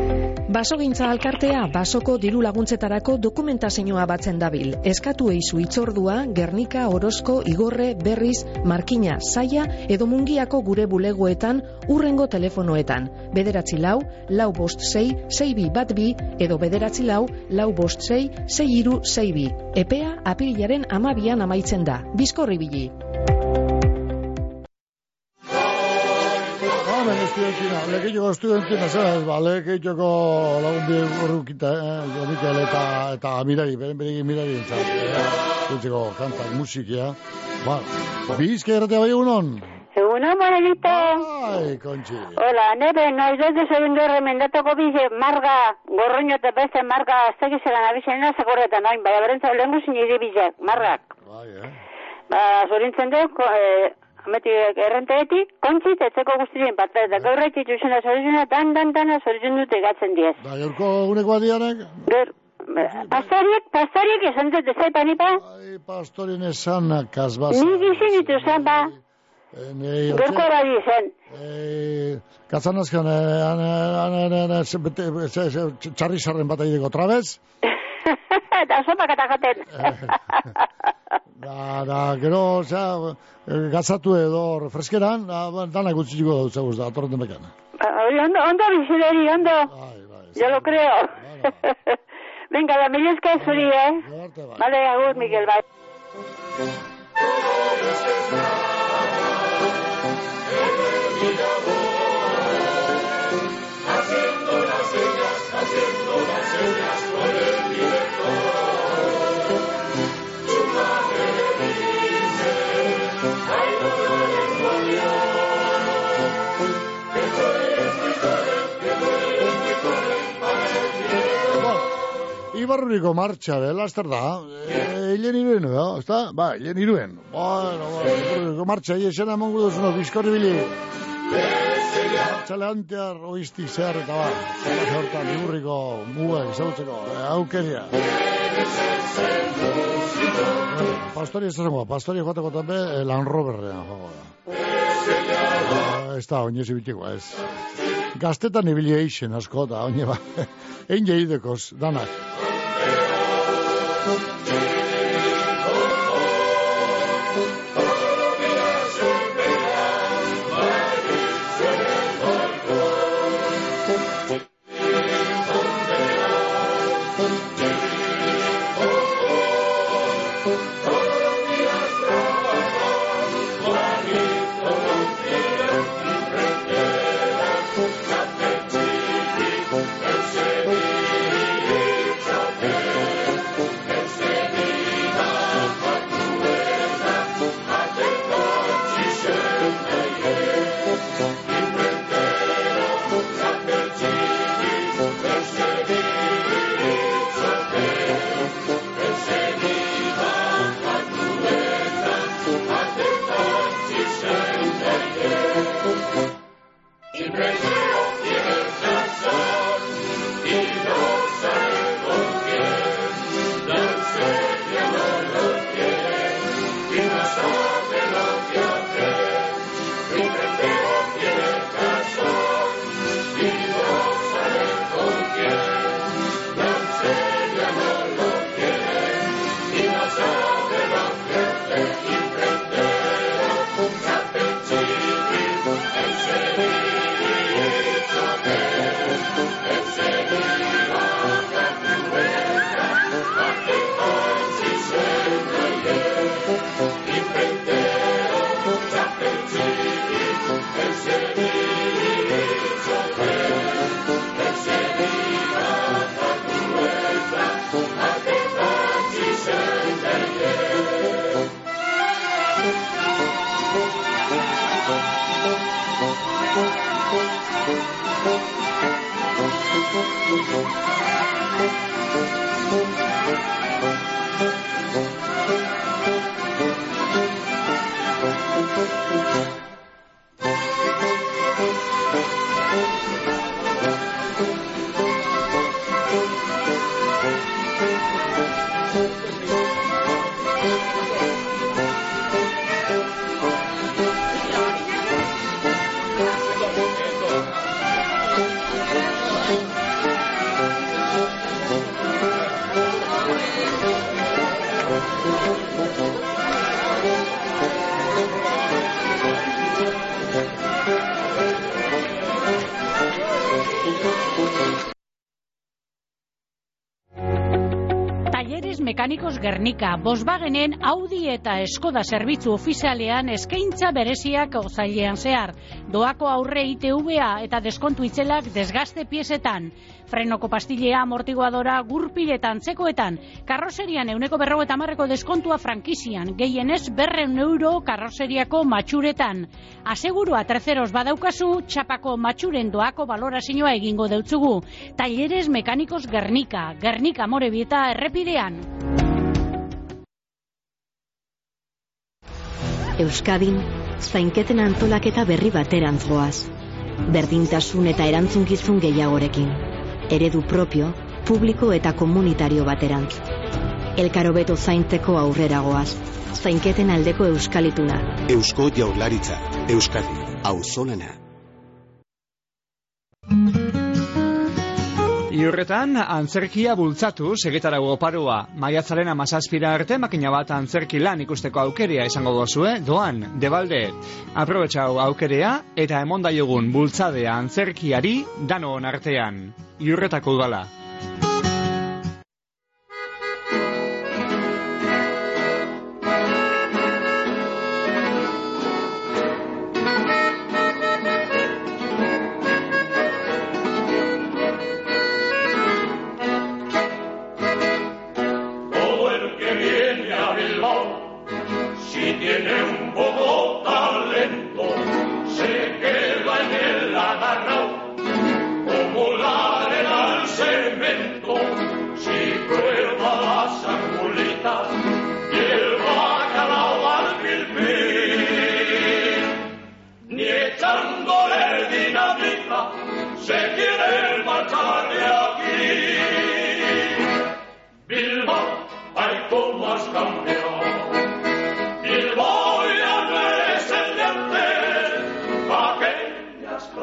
S5: Basogintza alkartea basoko diru laguntzetarako dokumentazioa batzen dabil. Eskatu eizu itzordua, Gernika, Orozko, Igorre, Berriz, Markina, Zaia edo Mungiako gure bulegoetan urrengo telefonoetan. Bederatzi lau, lau bost sei, sei bi bat bi edo bederatzi lau, lau bost sei, sei iru, sei bi. Epea apirilaren amabian amaitzen da. Bizkorri bili.
S2: Hemen estudentina, lekeitoko estudentina, zera ez, ba, lekeitoko lagun bi urrukita, eh, jo Mikel eta, eta Mirari, beren beren Mirari entzat, eh, entzeko kantak, musikia, ba, bizka erratea bai egunon?
S10: Egunon, Manelito.
S2: Ai, kontxi.
S10: Hola, nire, noiz ez egin gero mendatuko bize marga, gorroño eta beste marga, ez tegiz egan abizena zakorretan, oin, baina berentza lehen guzin marrak.
S2: Bai, eh?
S10: Ba, zorintzen dut, eh, ametik errenteetik, kontxit, etzeko guztien bat, eta gaur etik zuzena zorizena, dan, dan, dan, zoritzen dute gatzen diez.
S2: Da, gaurko uneko badianak?
S10: Ger, pastoriek, pastoriek esan dut, ezai panipa,
S2: Ai, pastorien esanak, kasbaz.
S10: ni gizin ditu zen, ba,
S2: Eh,
S10: gerko badi zen.
S2: Eh, katzanazkan, eh, an, an, an, an, an, ze- bete- ze- ze- txarri sarren bat egiteko trabez.
S10: eta sopak eta jaten.
S2: Da, da, gero, osea, eh, gatzatu edo refreskeran, da, danak utziko dut, zeguz, da, atorren demekan.
S10: Ah, ondo, ondo bizileri, ondo. Yo lo creo. Venga, la mil esker zuri, eh? Vale, agur, Miguel, bai.
S26: Director.
S2: Ibarruriko martxa, be, laster da. E, hilen iruen, da, ezta? Ba, hilen iruen. Bueno, bueno, Ibarruriko martxa, hi esena emongu duzuno, bizkorri bili. Txale antear, zehar eta ba. Zela hortan, Iburriko muga izautzeko, e, aukeria. Pastori ez zengo, pastori joateko tambe, e, Land Roverrean joango da. Ah, Ez da, oinez ibitiko, ez. Gaztetan ibili eixen asko da, oine ba. Ein jeidekoz, danak.
S6: Mekanikos Gernika, Volkswagenen Audi eta Skoda zerbitzu ofizialean eskaintza bereziak ozailean zehar. Doako aurre ITVA eta deskontu itzelak desgaste piezetan. Frenoko pastillea, amortiguadora, gurpiletan, txekoetan. Karroserian euneko berro eta marreko deskontua frankizian. Gehienez berreun euro karroseriako matxuretan. Asegurua terceros badaukazu, txapako matxuren doako balorazioa egingo deutzugu. Talleres Mekanikos Gernika, Gernika Morebieta errepidean.
S18: Euskadin, zainketen antolaketa berri baterantz goaz. Berdintasun eta erantzunkizun gehiagorekin. Eredu propio, publiko eta komunitario baterantz. Elkarobeto zaintzeko aurrera goaz. Zainketen aldeko euskalituna.
S20: Eusko Jaurlaritza, Euskadi, Auzolana.
S8: Iurretan, antzerkia bultzatu segetarago oparoa. Maiatzaren amazazpira arte makina bat antzerki lan ikusteko aukerea izango dozue, doan, debalde. Aprobetxau aukerea eta emondaiogun bultzadea antzerkiari danoon artean. Iurretako udala.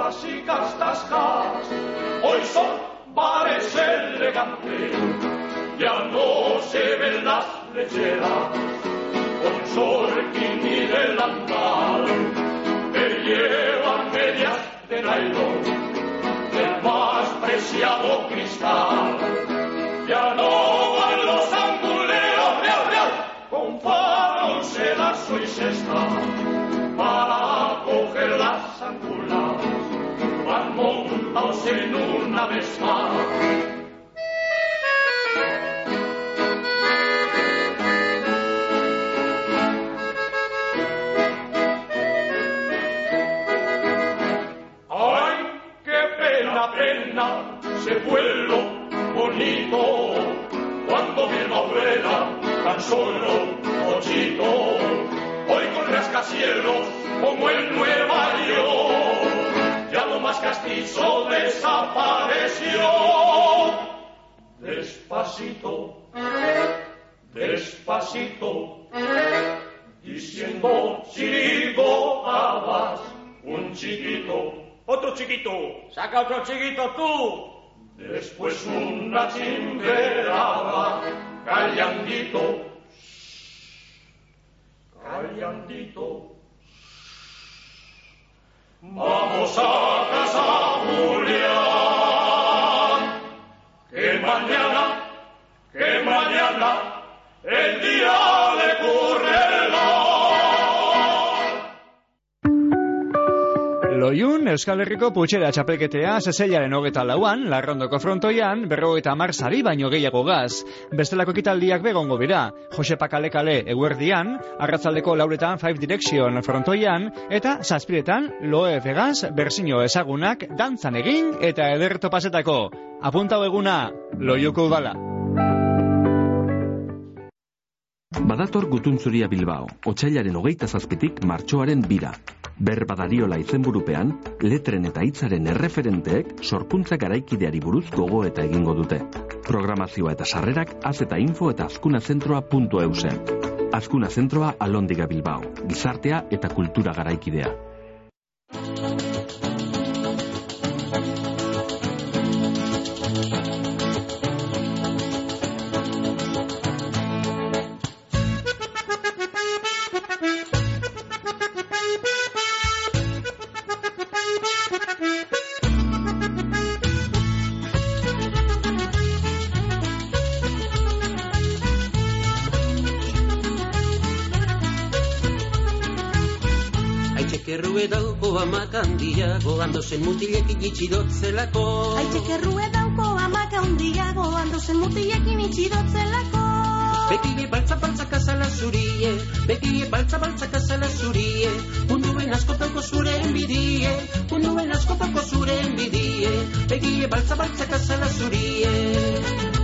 S27: Clásicas tascas hoy son bares elegantes. Ya no se ven las lecheras con sorquín y delantal. Que llevan medias de nylon del más preciado cristal. Ya no van los anguleros, real, real, con farol, sedazo y cesta, para coger las angulas, juntaos en una vez más. se vuelo bonito cuando mi abuela tan solo ochito hoy con rascacielos como el Nueva York más castizo desapareció. Despacito, despacito, diciendo chirigotabas, un chiquito, otro chiquito, saca otro chiquito tú. Después una chimberada, callandito, callandito. Vamos a casa, Julián, que mañana, que mañana, el día
S8: Loiun, Euskal Herriko putxera txapelketea zezeilaren hogeta lauan, larrondoko frontoian, berrogeita amar sari baino gehiago gaz. Bestelako ekitaldiak begongo bira, Jose Pakale-kale eguerdian, arratzaldeko lauretan Five Direction frontoian, eta zazpiretan Loe Vegaz berzino ezagunak dantzan egin eta ederto pasetako. Apuntau eguna, Loiuko udala.
S28: Badator gutuntzuria Bilbao, otxailaren hogeita zazpitik martxoaren bira. Ber badariola izenburupean, letren eta hitzaren erreferenteek sorkuntza garaikideari buruz gogo eta egingo dute. Programazioa eta sarrerak az eta info eta azkuna zentroa puntu eusen. Azkuna zentroa alondiga Bilbao, gizartea eta kultura garaikidea.
S29: Handozen mutilekin itxidotzelako.
S30: Aitek errue dauko amak handiago, handozen mutilekin itxidotzelako.
S29: Bekile baltza baltza kasala zurie, bekile baltza baltza kasala zurie, munduen askotako zure enbidie, munduen askotako zure enbidie, bekile baltza baltza kasala zurie.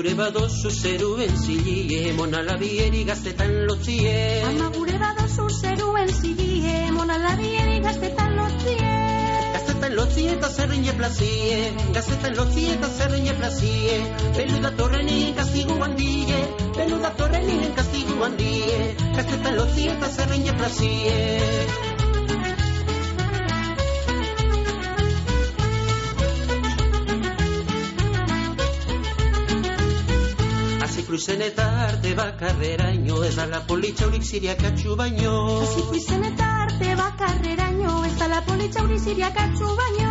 S29: Gure badozu zeruen zilie, monala bieri gaztetan lotzie.
S30: Ama gure badozu zeruen zilie, monalabieri gaztetan lotzie.
S29: Gaztetan lotzie eta zerrin jeplazie, gaztetan lotzie eta zerrin jeplazie. Belu datorrenin kastigu handie, belu datorrenin kastigu handie. Gaztetan lotzie eta zerrin jeplazie. Izen eta arte bakarreraino, ez da la politxa horik ziriak atxu baino.
S30: Azikru izen eta arte bakarreraino, ez da la politxa hori ziriak atxu baino.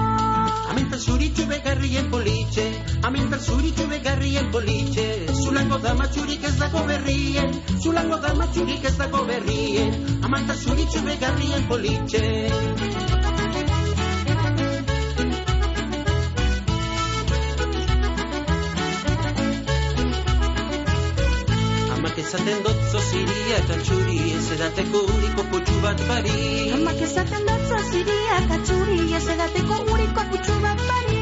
S29: Amintan zuritxu begarrien politxe, amintan zuritxu begarrien politxe. Zulango da matxurik ez dago berrien, zulango da matxurik ez dago berrien. Amintan zuritxu begarrien politxe. Esaten dotzo ziriak atxuri, ez edateko uriko potxu bat bari.
S30: Amak esaten dotzo ziriak atxuri, ez edateko uriko putxu bat bari.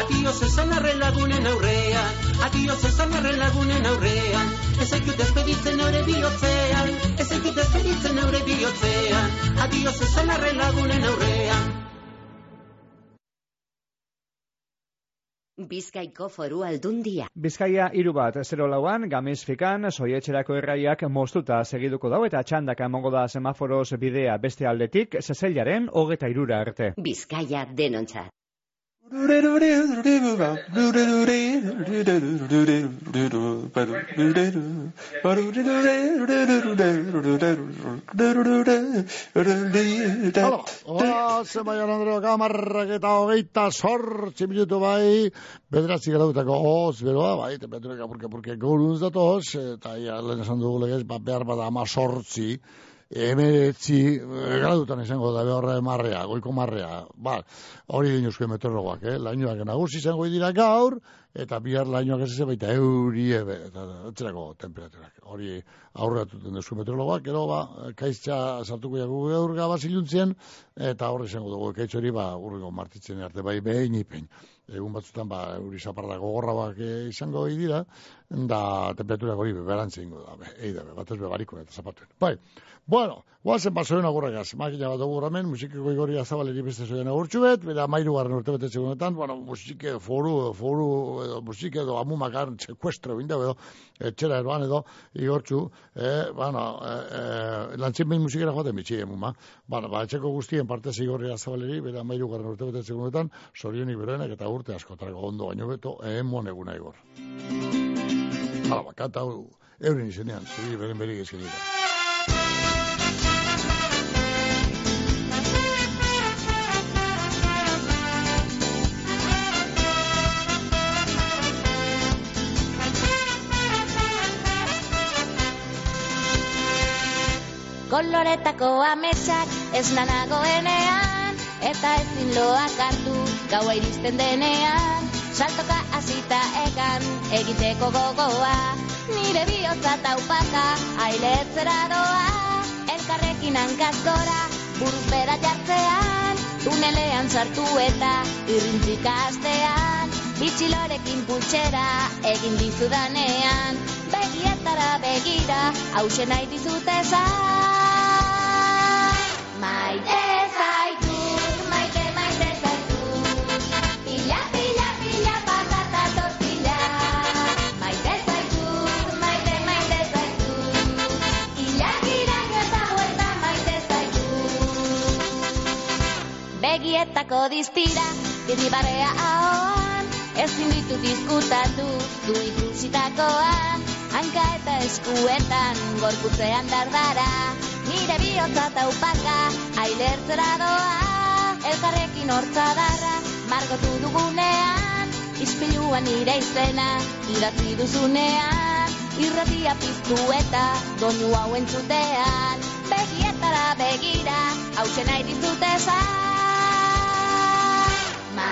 S29: Adioz esan arren lagunen aurrean, adioz esan arren lagunen aurrean. Ez aikut despeditzen eure bihotzean, ez aikut despeditzen eure bihotzean. Adioz esan arren lagunen aurrean.
S31: Bizkaiko foru aldundia.
S8: Bizkaia hiru bat, zero lauan, gamiz fikan, soietxerako erraiak moztuta segiduko dau eta txandaka emongo da semaforoz bidea beste aldetik, zezailaren hogeta irura arte.
S31: Bizkaia denontzat.
S2: Hala, Hola, Zemaian Andreo Gamarrak eta hogeita sortzi minutu bai, bederatzi garautako hoz, beroa, bai, temperatura kapurke purke gaurunz datoz, eta ia, lehen esan dugu legez, ba, behar bada ama sortzi, emeretzi gradutan izango da behorra marrea, goiko marrea, ba, hori dinuzko meteorologoak, eh? lainoak nagusi izango dira gaur, eta bihar lainoak ez baita euri ebe, eta etzerako temperaturak. Hori aurratuten duzu meteorologoak, gero ba, kaiztza sartuko jagu gaur gabaz iluntzien, eta horri izango dugu ekaitz hori, ba, urriko martitzen arte, bai behin ipen. Egun batzutan, ba, euri zaparra gogorrabak eh, izango dira, da temperaturak hori beberantzen ingo da, be, eida, be, batez bebariko eta zapatuen. Bai, bueno, guazen basoen agurragaz, makina bat dugu ramen, musikiko igori azabaleri beste zoen agurtxu bet, bera mairu garren urte betetxe gunetan, bueno, musike foru, foru, edo musike edo amumakar sekuestro binda edo, etxera eroan edo, igortxu, eh, bueno, eh, eh, lantzen behin musikera joaten bitxi emuma, bueno, ba, etxeko guztien parte igorri azabaleri, bera mairu garren urte betetxe gunetan, sorionik berenek eta urte askotarako ondo baino beto, emon eguna igor. Hala, bakata, euren izenean, zuri beren berik ezken
S32: Koloretako ametsak ez nanagoenean Eta ezin loak hartu gaua iristen denean. Saltoka hasita egan egiteko gogoa Nire bihotza taupaka ailetzera doa. Elkarrekin hankazkora buruz bera jartzean Tunelean sartu eta irrintzika astean. Bitxilorekin pultsera egin dizudanean Begietara begira hausen nahi dizute Maite Diztira, dirribarea ahoan Ezin ditut diskutatu, du ikusitakoan Hanka eta eskuetan, gorputzean dardara Nire bihotza taupaka, ailertzera doa. Elkarrekin hortza darra, margotu dugunean. Ispiluan nire izena idatzi duzunean. Irratia piztu eta doinu hau entzutean. Begietara begira, hau nahi dizut esan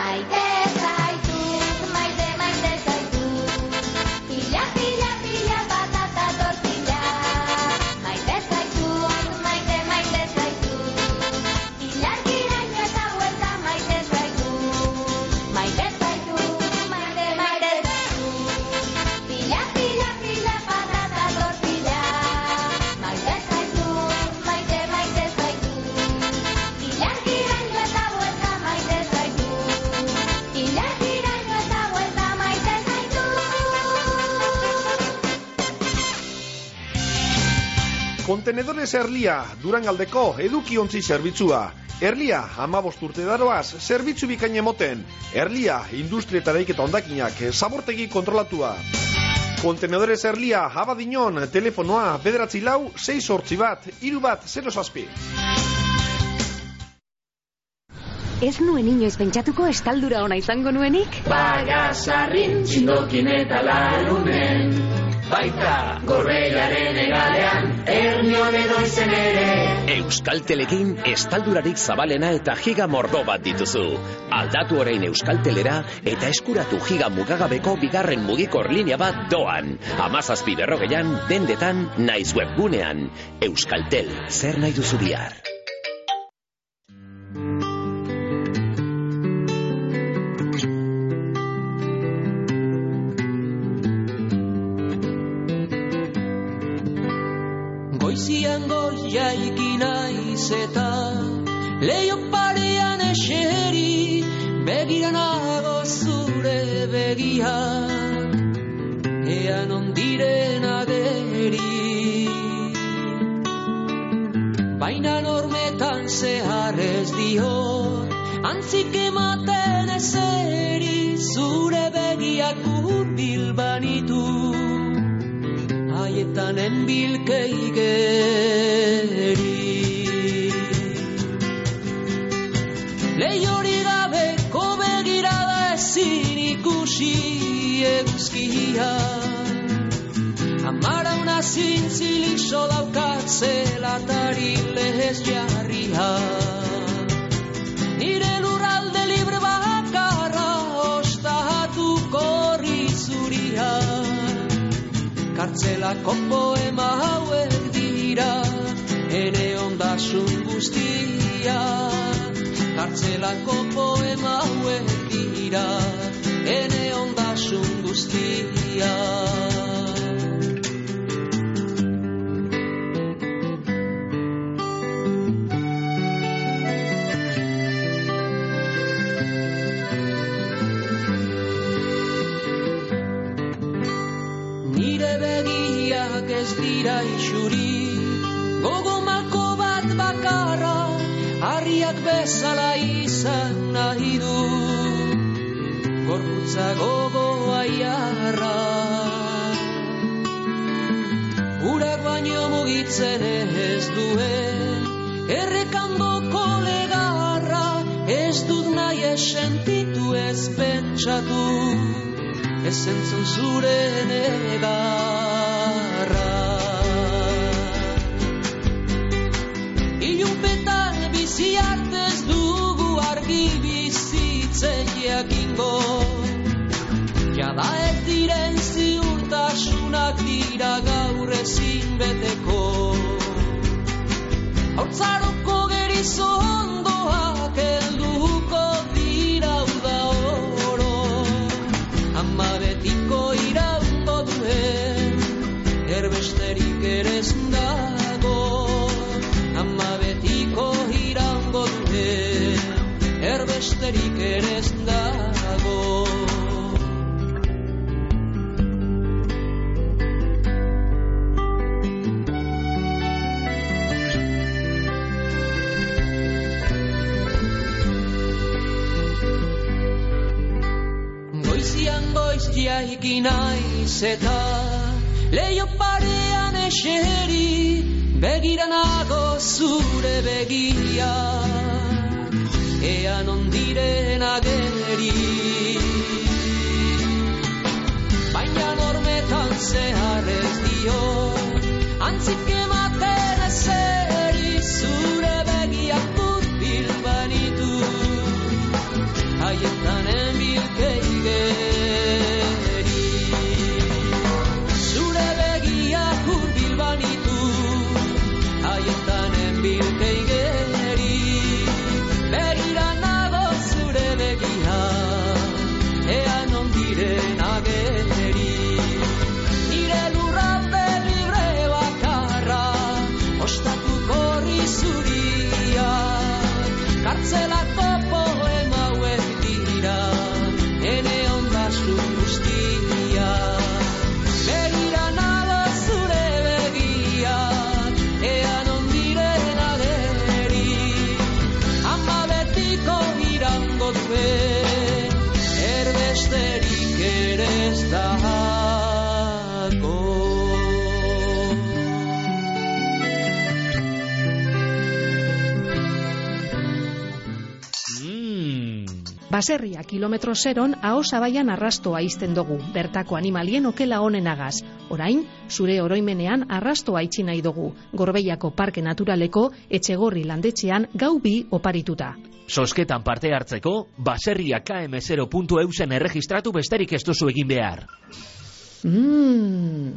S32: Bye.
S4: Kontenedores Erlia, Durangaldeko edukiontzi zerbitzua. Erlia, amabost urte daroaz, zerbitzu bikain emoten. Erlia, industrietareik eta ondakinak, zabortegi kontrolatua. Kontenedores Erlia, abadinon, telefonoa, bederatzi lau, 6 sortzi bat, iru bat, 0 zazpi.
S33: Ez nuen inoiz pentsatuko estaldura ona izango nuenik?
S11: Bagasarrin txindokin eta larunen Baita gorbeiaren egalean Ernion edo izen ere
S34: Euskaltelekin estaldurarik zabalena eta giga mordo bat dituzu. Aldatu orain Euskaltelera eta eskuratu giga mugagabeko bigarren mugikor linea bat doan. Amazazpi berrogeian, dendetan, naiz webgunean. Euskaltel, zer nahi duzu bihar?
S9: Goizian goiz jaiki naiz eta Leio parean eseri Begiran nago zure begiak Ean ondiren ageri Baina normetan zehar ez dio Antzik ematen ezeri Zure begiak urbil banitu haietan enbilkei geri. Lehiori gabeko begirada ezin ikusi eguzkia. Amara una zintzilik solaukat zelatari lehez jarria. Kartzelako poema hauek dira Ene ondasun guztia. Kartzelako poema hauek dira Ene ondasun guztia bezala izan nahi du. Gorputza gogoa jarra. Urak baino mugitzen ez duen Errekandoko legarra Ez dut nahi esentitu ez pentsatu. Ez entzun zure negarra. Ilunpetan bizi artez dugu argi bizitzen jakingo Jada ez diren ziurtasunak dira gaur ezin beteko Hautzaroko gerizondoak helduko zeta Leio parean eseri Begira nago zure begia. Ean ondiren ageri. Baina normetan zehar ez dio Antzik ema
S5: Baserria kilometro zeron aho zabaian arrastoa izten dugu, bertako animalien okela honenagaz. Orain, zure oroimenean arrastoa itxi nahi dugu, Gorbeiako Parke Naturaleko etxegorri landetxean gau bi oparituta.
S35: Sosketan parte hartzeko, baserria km0.eusen erregistratu besterik ez duzu egin behar.
S5: Mm.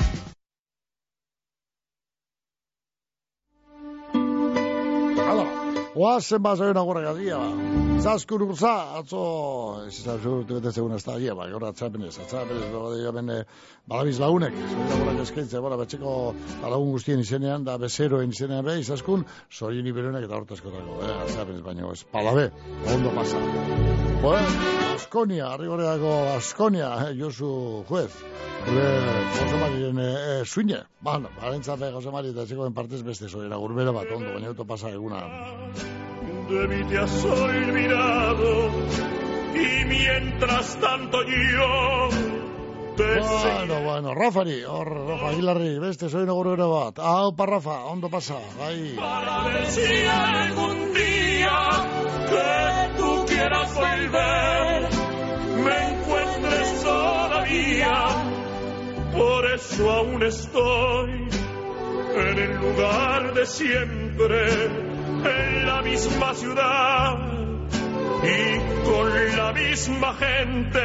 S2: Oazen bazoen agurra gazia, ba. Zaskun urza, atzo, ez izan zurtu bete zegoen ez da agia, ba, gaur atzapenez, atzapenez, ba, dira bene, balabiz lagunek, zoin agurrak eskaintze, bora, betxeko lagun guztien izenean, da bezeroen izenean be, izaskun, zoin iberenek eta hortazkotako, eh, atzapenez, baina, ez, palabe, ondo pasa. Bueno, Askonia, arrigoreako Askonia, eh, Josu juez, gure Jose Mariren eh, suine, bueno, barentzat Jose Mari eta txekoen partez beste zoera, gurbera bat, ondo, baina auto pasa eguna.
S27: de mí te has olvidado y mientras tanto yo te
S2: Bueno, bueno, Rafari, hor, Rafa Aguilarri, beste zoina gurbera bat, aupa Rafa, ondo pasa, bai.
S27: para ver si algún día que tú quieras volver me encuentres todavía por eso aún estoy en el lugar de siempre en la misma ciudad y con la misma gente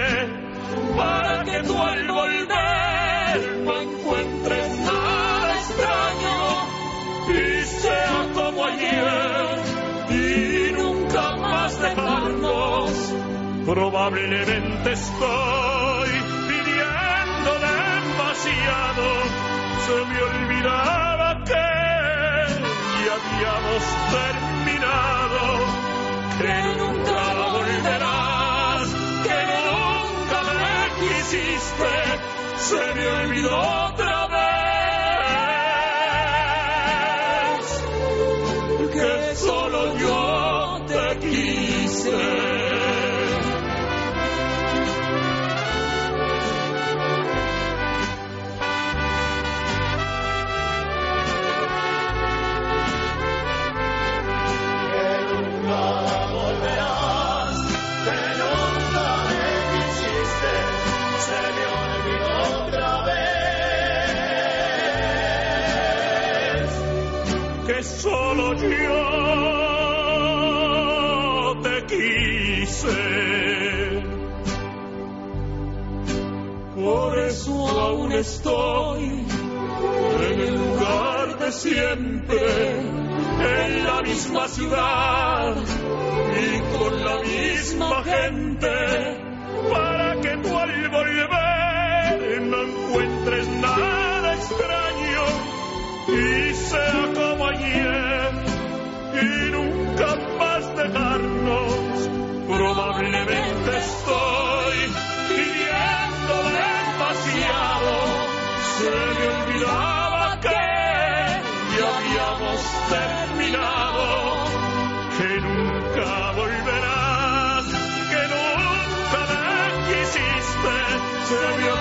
S27: para que tú al volver no encuentres nada extraño y sea como ayer y nunca más dejarnos. Probablemente estoy demasiado, se me olvidaba que ya habíamos terminado, que nunca volverás, que nunca me quisiste, se me olvidó otra vez que solo yo te quise. Por eso aún estoy en el lugar de siempre en la misma ciudad y con la misma gente para que tú al volver no encuentres nada extraño y sea y nunca más dejarnos. Probablemente estoy pidiendo demasiado. Se me olvidaba que ya habíamos terminado que nunca volverás, que nunca me quisiste, se me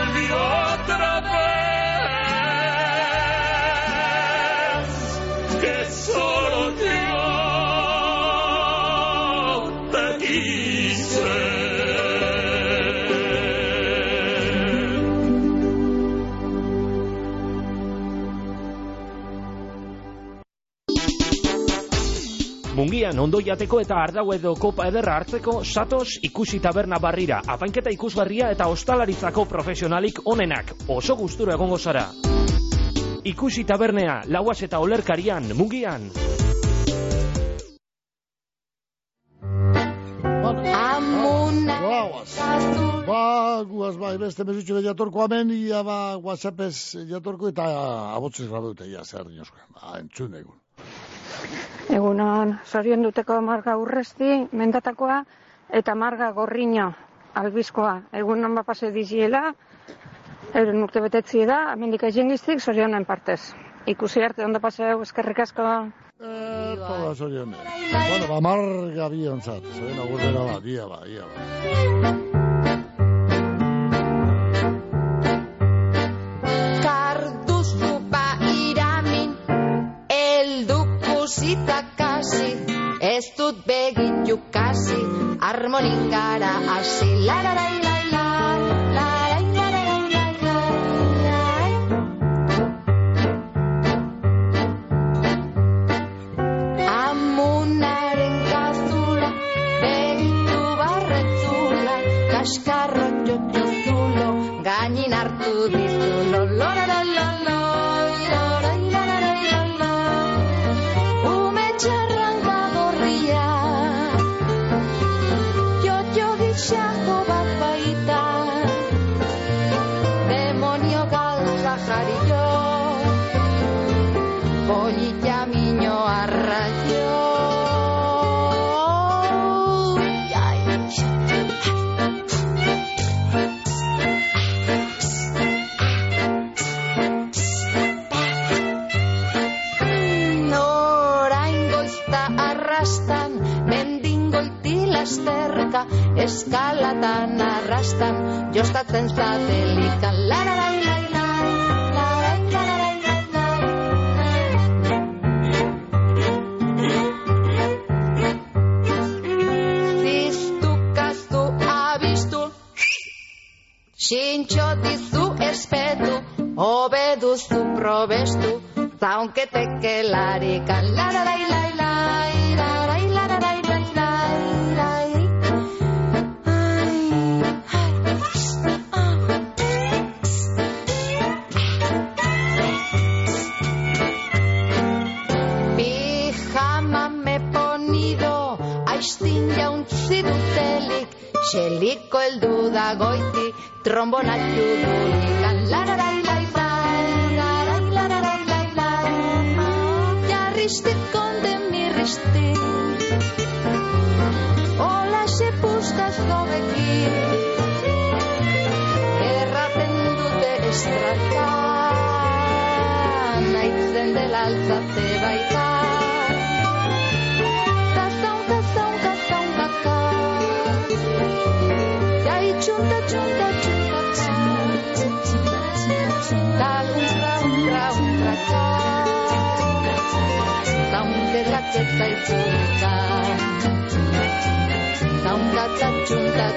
S21: Mungian ondo jateko eta ardau edo kopa ederra hartzeko satoz ikusi taberna barrira, apainketa ikusgarria eta ostalaritzako profesionalik onenak, oso gustura egongo zara. Ikusi tabernea, lauaz eta olerkarian, mungian.
S2: Amuna. Ba, guaz bai, beste mesutxo be jatorko amen, ia ba, whatsappez jatorko eta abotzez grabeute, ia zer dinosko. Ba, entzun egun.
S36: Egunon, zorion duteko marga urresti, mendatakoa, eta marga gorriño, albizkoa. Egunon bapase diziela, euren urte betetzi da, amendik aizengiztik, zorionen partez. Ikusi arte ondo paseu, eskerrik asko.
S2: Toda zorion. Bueno, ba, marga biontzat, zeren agurrera ba, dia ba, dia ba.
S37: Eldukusita kasi, ez dut begitu kasi, harmoningara hasi, lararai, lai, lai, larai, lararai, jostatzen zatelikan, lararai, lai, lai,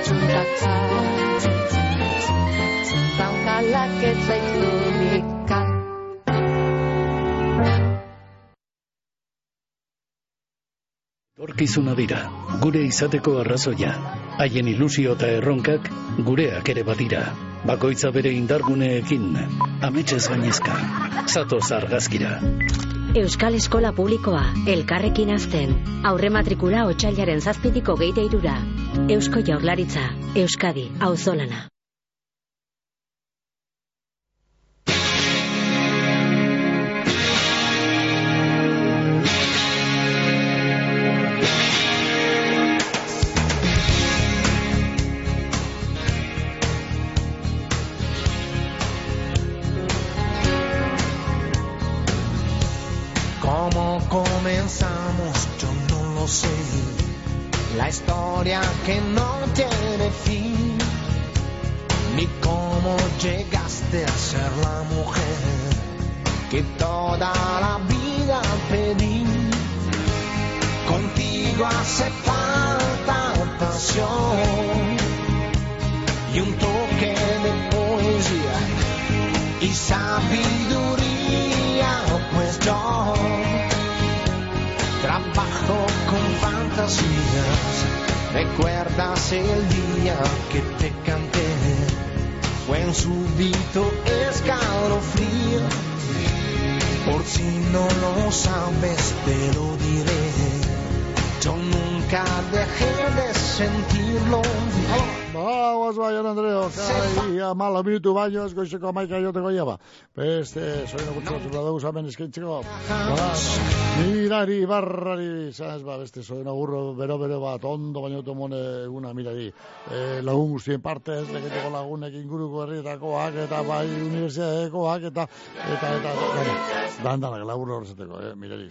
S37: txunta, txuntaka. Zaunkalak eta itzulika.
S38: Torkizuna dira, gure izateko arrazoia. Haien ilusio eta erronkak gureak ere badira. Bakoitza bere indarguneekin, ametxez gainezka. Zatoz argazkira.
S39: Euskal Eskola Publikoa, elkarrekin azten. Aurre matrikula otxailaren zazpitiko geite irura. Eusko Jaurlaritza, Euskadi, auzolana. Pensamos, yo no lo sé. La historia que no tiene fin, ni cómo llegaste a ser la mujer que toda la vida pedí. Contigo hace falta pasión y un toque de poesía y sabiduría, pues yo trabajo con fantasías. ¿Recuerdas el día que te canté? Fue un súbito escalofrío. Por si no lo sabes, te lo diré. Dejé de sentirlo.
S2: Ba, ba, Jon Andreo, kai, amala minutu baino, ez goizeko amaika joteko ia ba. Beste, soino gutxo, zula dugu zamen eskaintzeko. Ba, mirari, barrari, zanez ba, beste, soino gurro, bero-bero bat, ondo baino tomone eguna, mirari. Eh, lagun guztien parte, ez leketeko lagunek inguruko herrietakoak, eta bai universitatekoak, eta, eta, eta, bueno, dandanak labur horreteko, eh, mirari,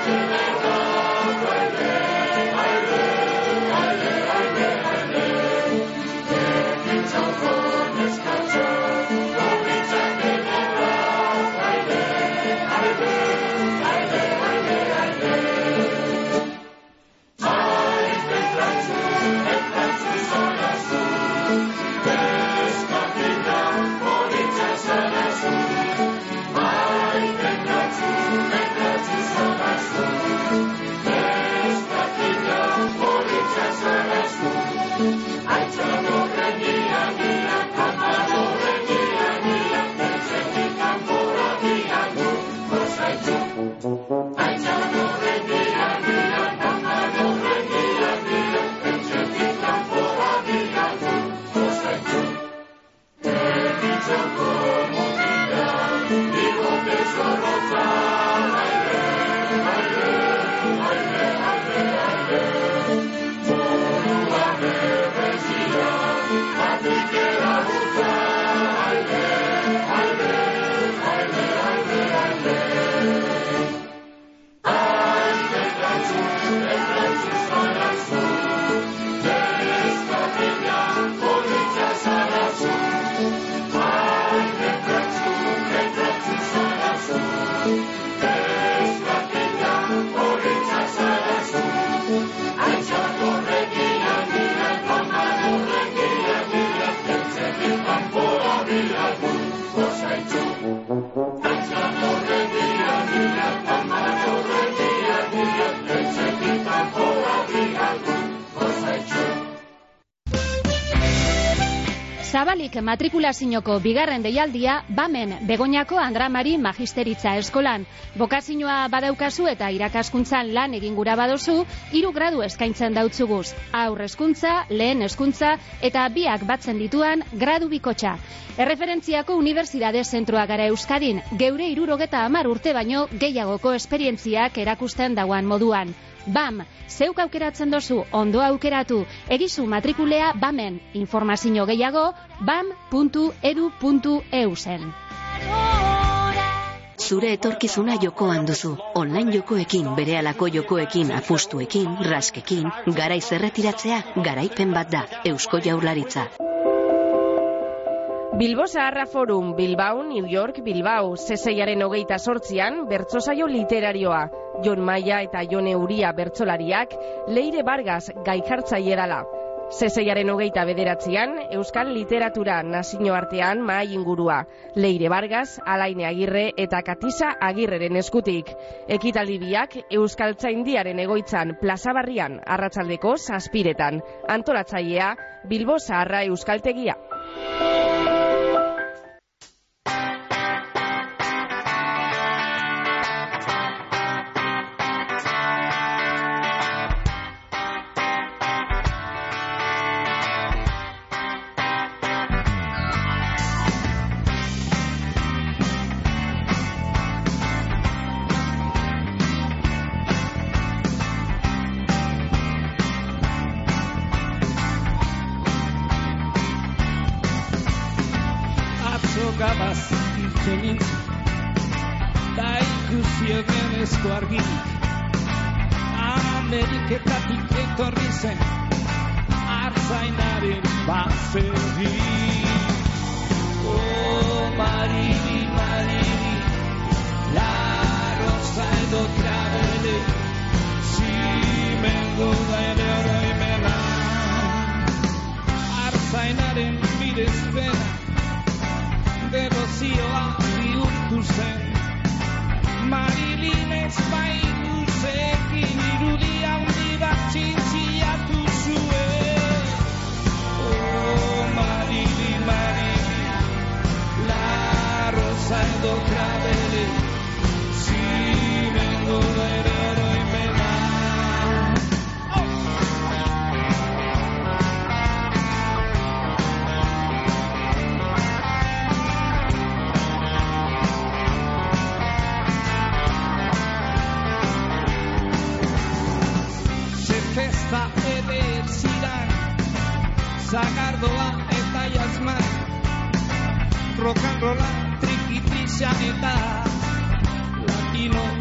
S37: Zabalik matrikulazinoko bigarren deialdia, bamen Begoñako Andramari Magisteritza Eskolan. Bokazinoa badaukazu eta irakaskuntzan lan egin gura badozu, hiru gradu eskaintzen dautzuguz. Aur hezkuntza, lehen hezkuntza eta biak batzen dituan gradu bikotxa. Erreferentziako Unibertsitate Zentroa gara Euskadin, geure irurogeta amar urte baino gehiagoko esperientziak erakusten dauan moduan. BAM, zeuk aukeratzen dozu, ondo aukeratu, egizu matrikulea BAMen, informazio gehiago, bam.edu.eu zen.
S40: Zure etorkizuna jokoan duzu. Online jokoekin, berehalako jokoekin, apustuekin, raskekin, garaiz erretiratzea, garaipen bat da. Eusko Jaurlaritza.
S41: Bilbo Zaharra Forum, Bilbao, New York, Bilbao, zeseiaren hogeita sortzian, bertsosaio literarioa. Jon Maia eta Jone Uria bertsolariak, Leire Vargas gaikartzaierala. Zeseiaren hogeita bederatzean, Euskal Literatura nazioartean mahai ingurua. Leire Vargas, Alaine Agirre eta Katisa Agirreren eskutik. Ekitaldi biak Euskal Tzaindiaren egoitzan plazabarrian arratsaldeko zazpiretan. Antolatzailea, Bilbo Zaharra Euskaltegia.
S42: Rock'n'rolla, trikitrisa eta latino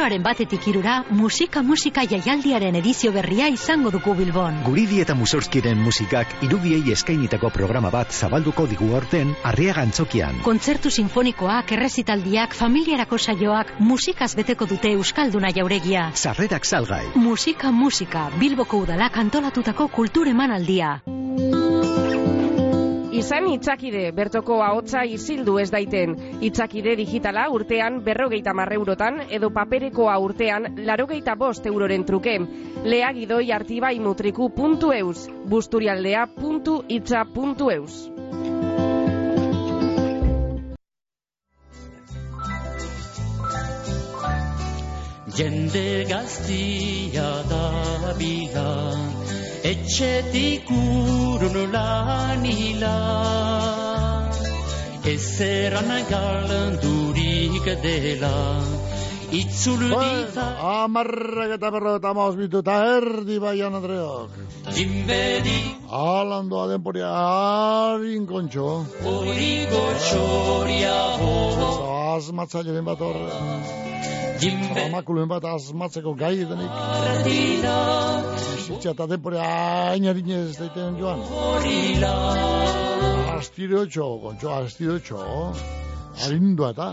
S18: Martxoaren batetik irura, musika musika jaialdiaren edizio berria izango dugu Bilbon.
S20: Guridi eta Musorskiren musikak irudiei eskainitako programa bat zabalduko digu aurten Arriaga Antzokian.
S18: Kontzertu sinfonikoak, errezitaldiak, familiarako saioak, musikaz beteko dute Euskalduna jauregia.
S20: Sarrerak salgai.
S18: Musika musika, Bilboko udalak antolatutako kultur emanaldia.
S41: Izan itzakide, bertoko ahotsa isildu ez daiten. Itzakide digitala urtean berrogeita marre eurotan edo paperekoa urtean larogeita bost euroren truke. Lea gidoi artibai mutriku puntu eus, busturialdea puntu itza puntu eus.
S42: Jende gaztia da bila, etxetik urun lanila. Ezeran galandurik dela, itzul dita.
S2: Amarrak eta berro eta maoz bitu eta erdi baian Andreok.
S42: Jimbedi
S2: Alandoa denporia harin kontxo.
S42: hori gotxoria ho.
S2: Azmatzailearen bat horre. Amakulen bat azmatzeko gai denik. Zitzia eta denporia hain ez daiten joan. Astiro etxo, kontxo, astiro etxo. Arindua eta.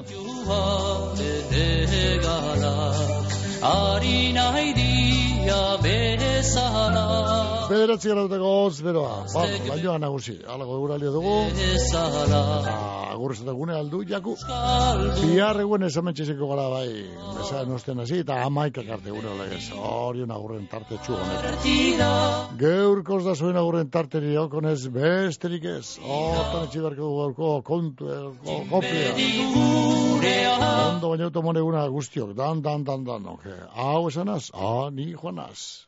S42: Ari nahi dia bezala.
S2: Bederatzi gara duteko hotz beroa. Ba, bainoa nagusi. Alago eguralio dugu. Agurrez eta gune aldu, jaku. Bihar eguen esamentxeziko gara bai, bezaren osten hasi, eta amaikak arte gure legez, orion agurren tarte txu honetan. Geurkoz da zuen agurren tarteri okonez besterik ez, otan etxiberko du gaurko kontu, eh, kopia. Ondo baina automone guna guztiok, dan, dan, dan, dan. Hau esanaz, ah, ni joanaz.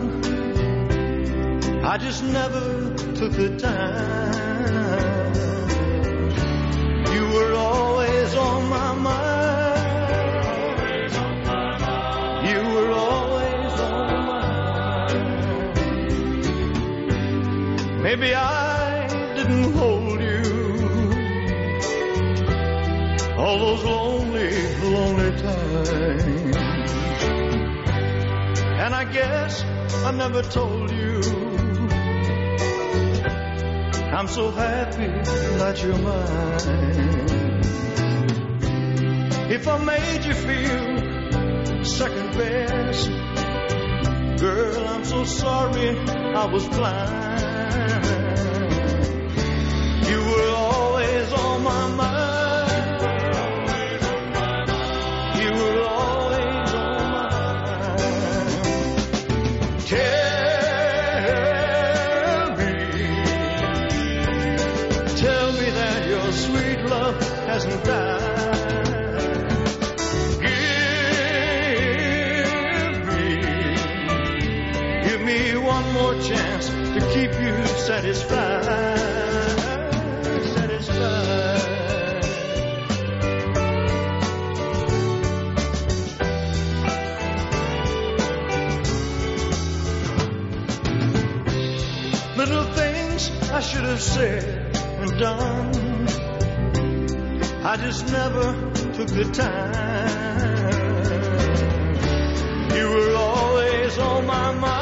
S11: I just never took the time. You were always on my mind. You were always on my mind. Maybe I didn't hold you all those lonely, lonely times. And I guess I never told you I'm so happy that you're mine. If I made you feel second best, girl, I'm so sorry I was blind. You were satisfied. Satisfied. Little things I should have said and done. I just never took the time. You were always on my mind.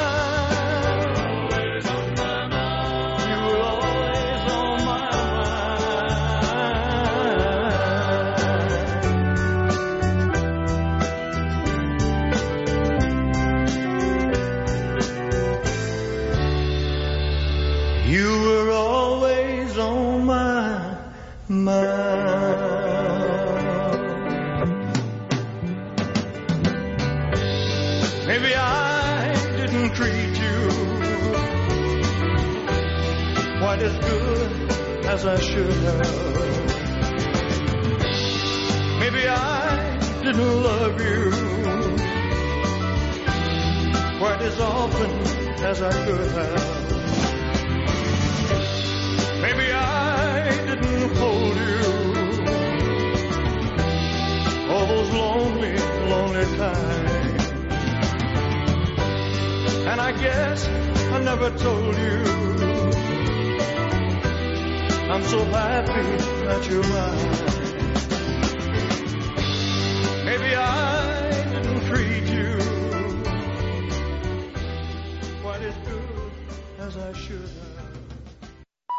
S11: As I should have. Maybe I didn't love you quite as often as I could have. Maybe I didn't hold you all those lonely, lonely times. And I guess I never told you I'm so happy that you're mine.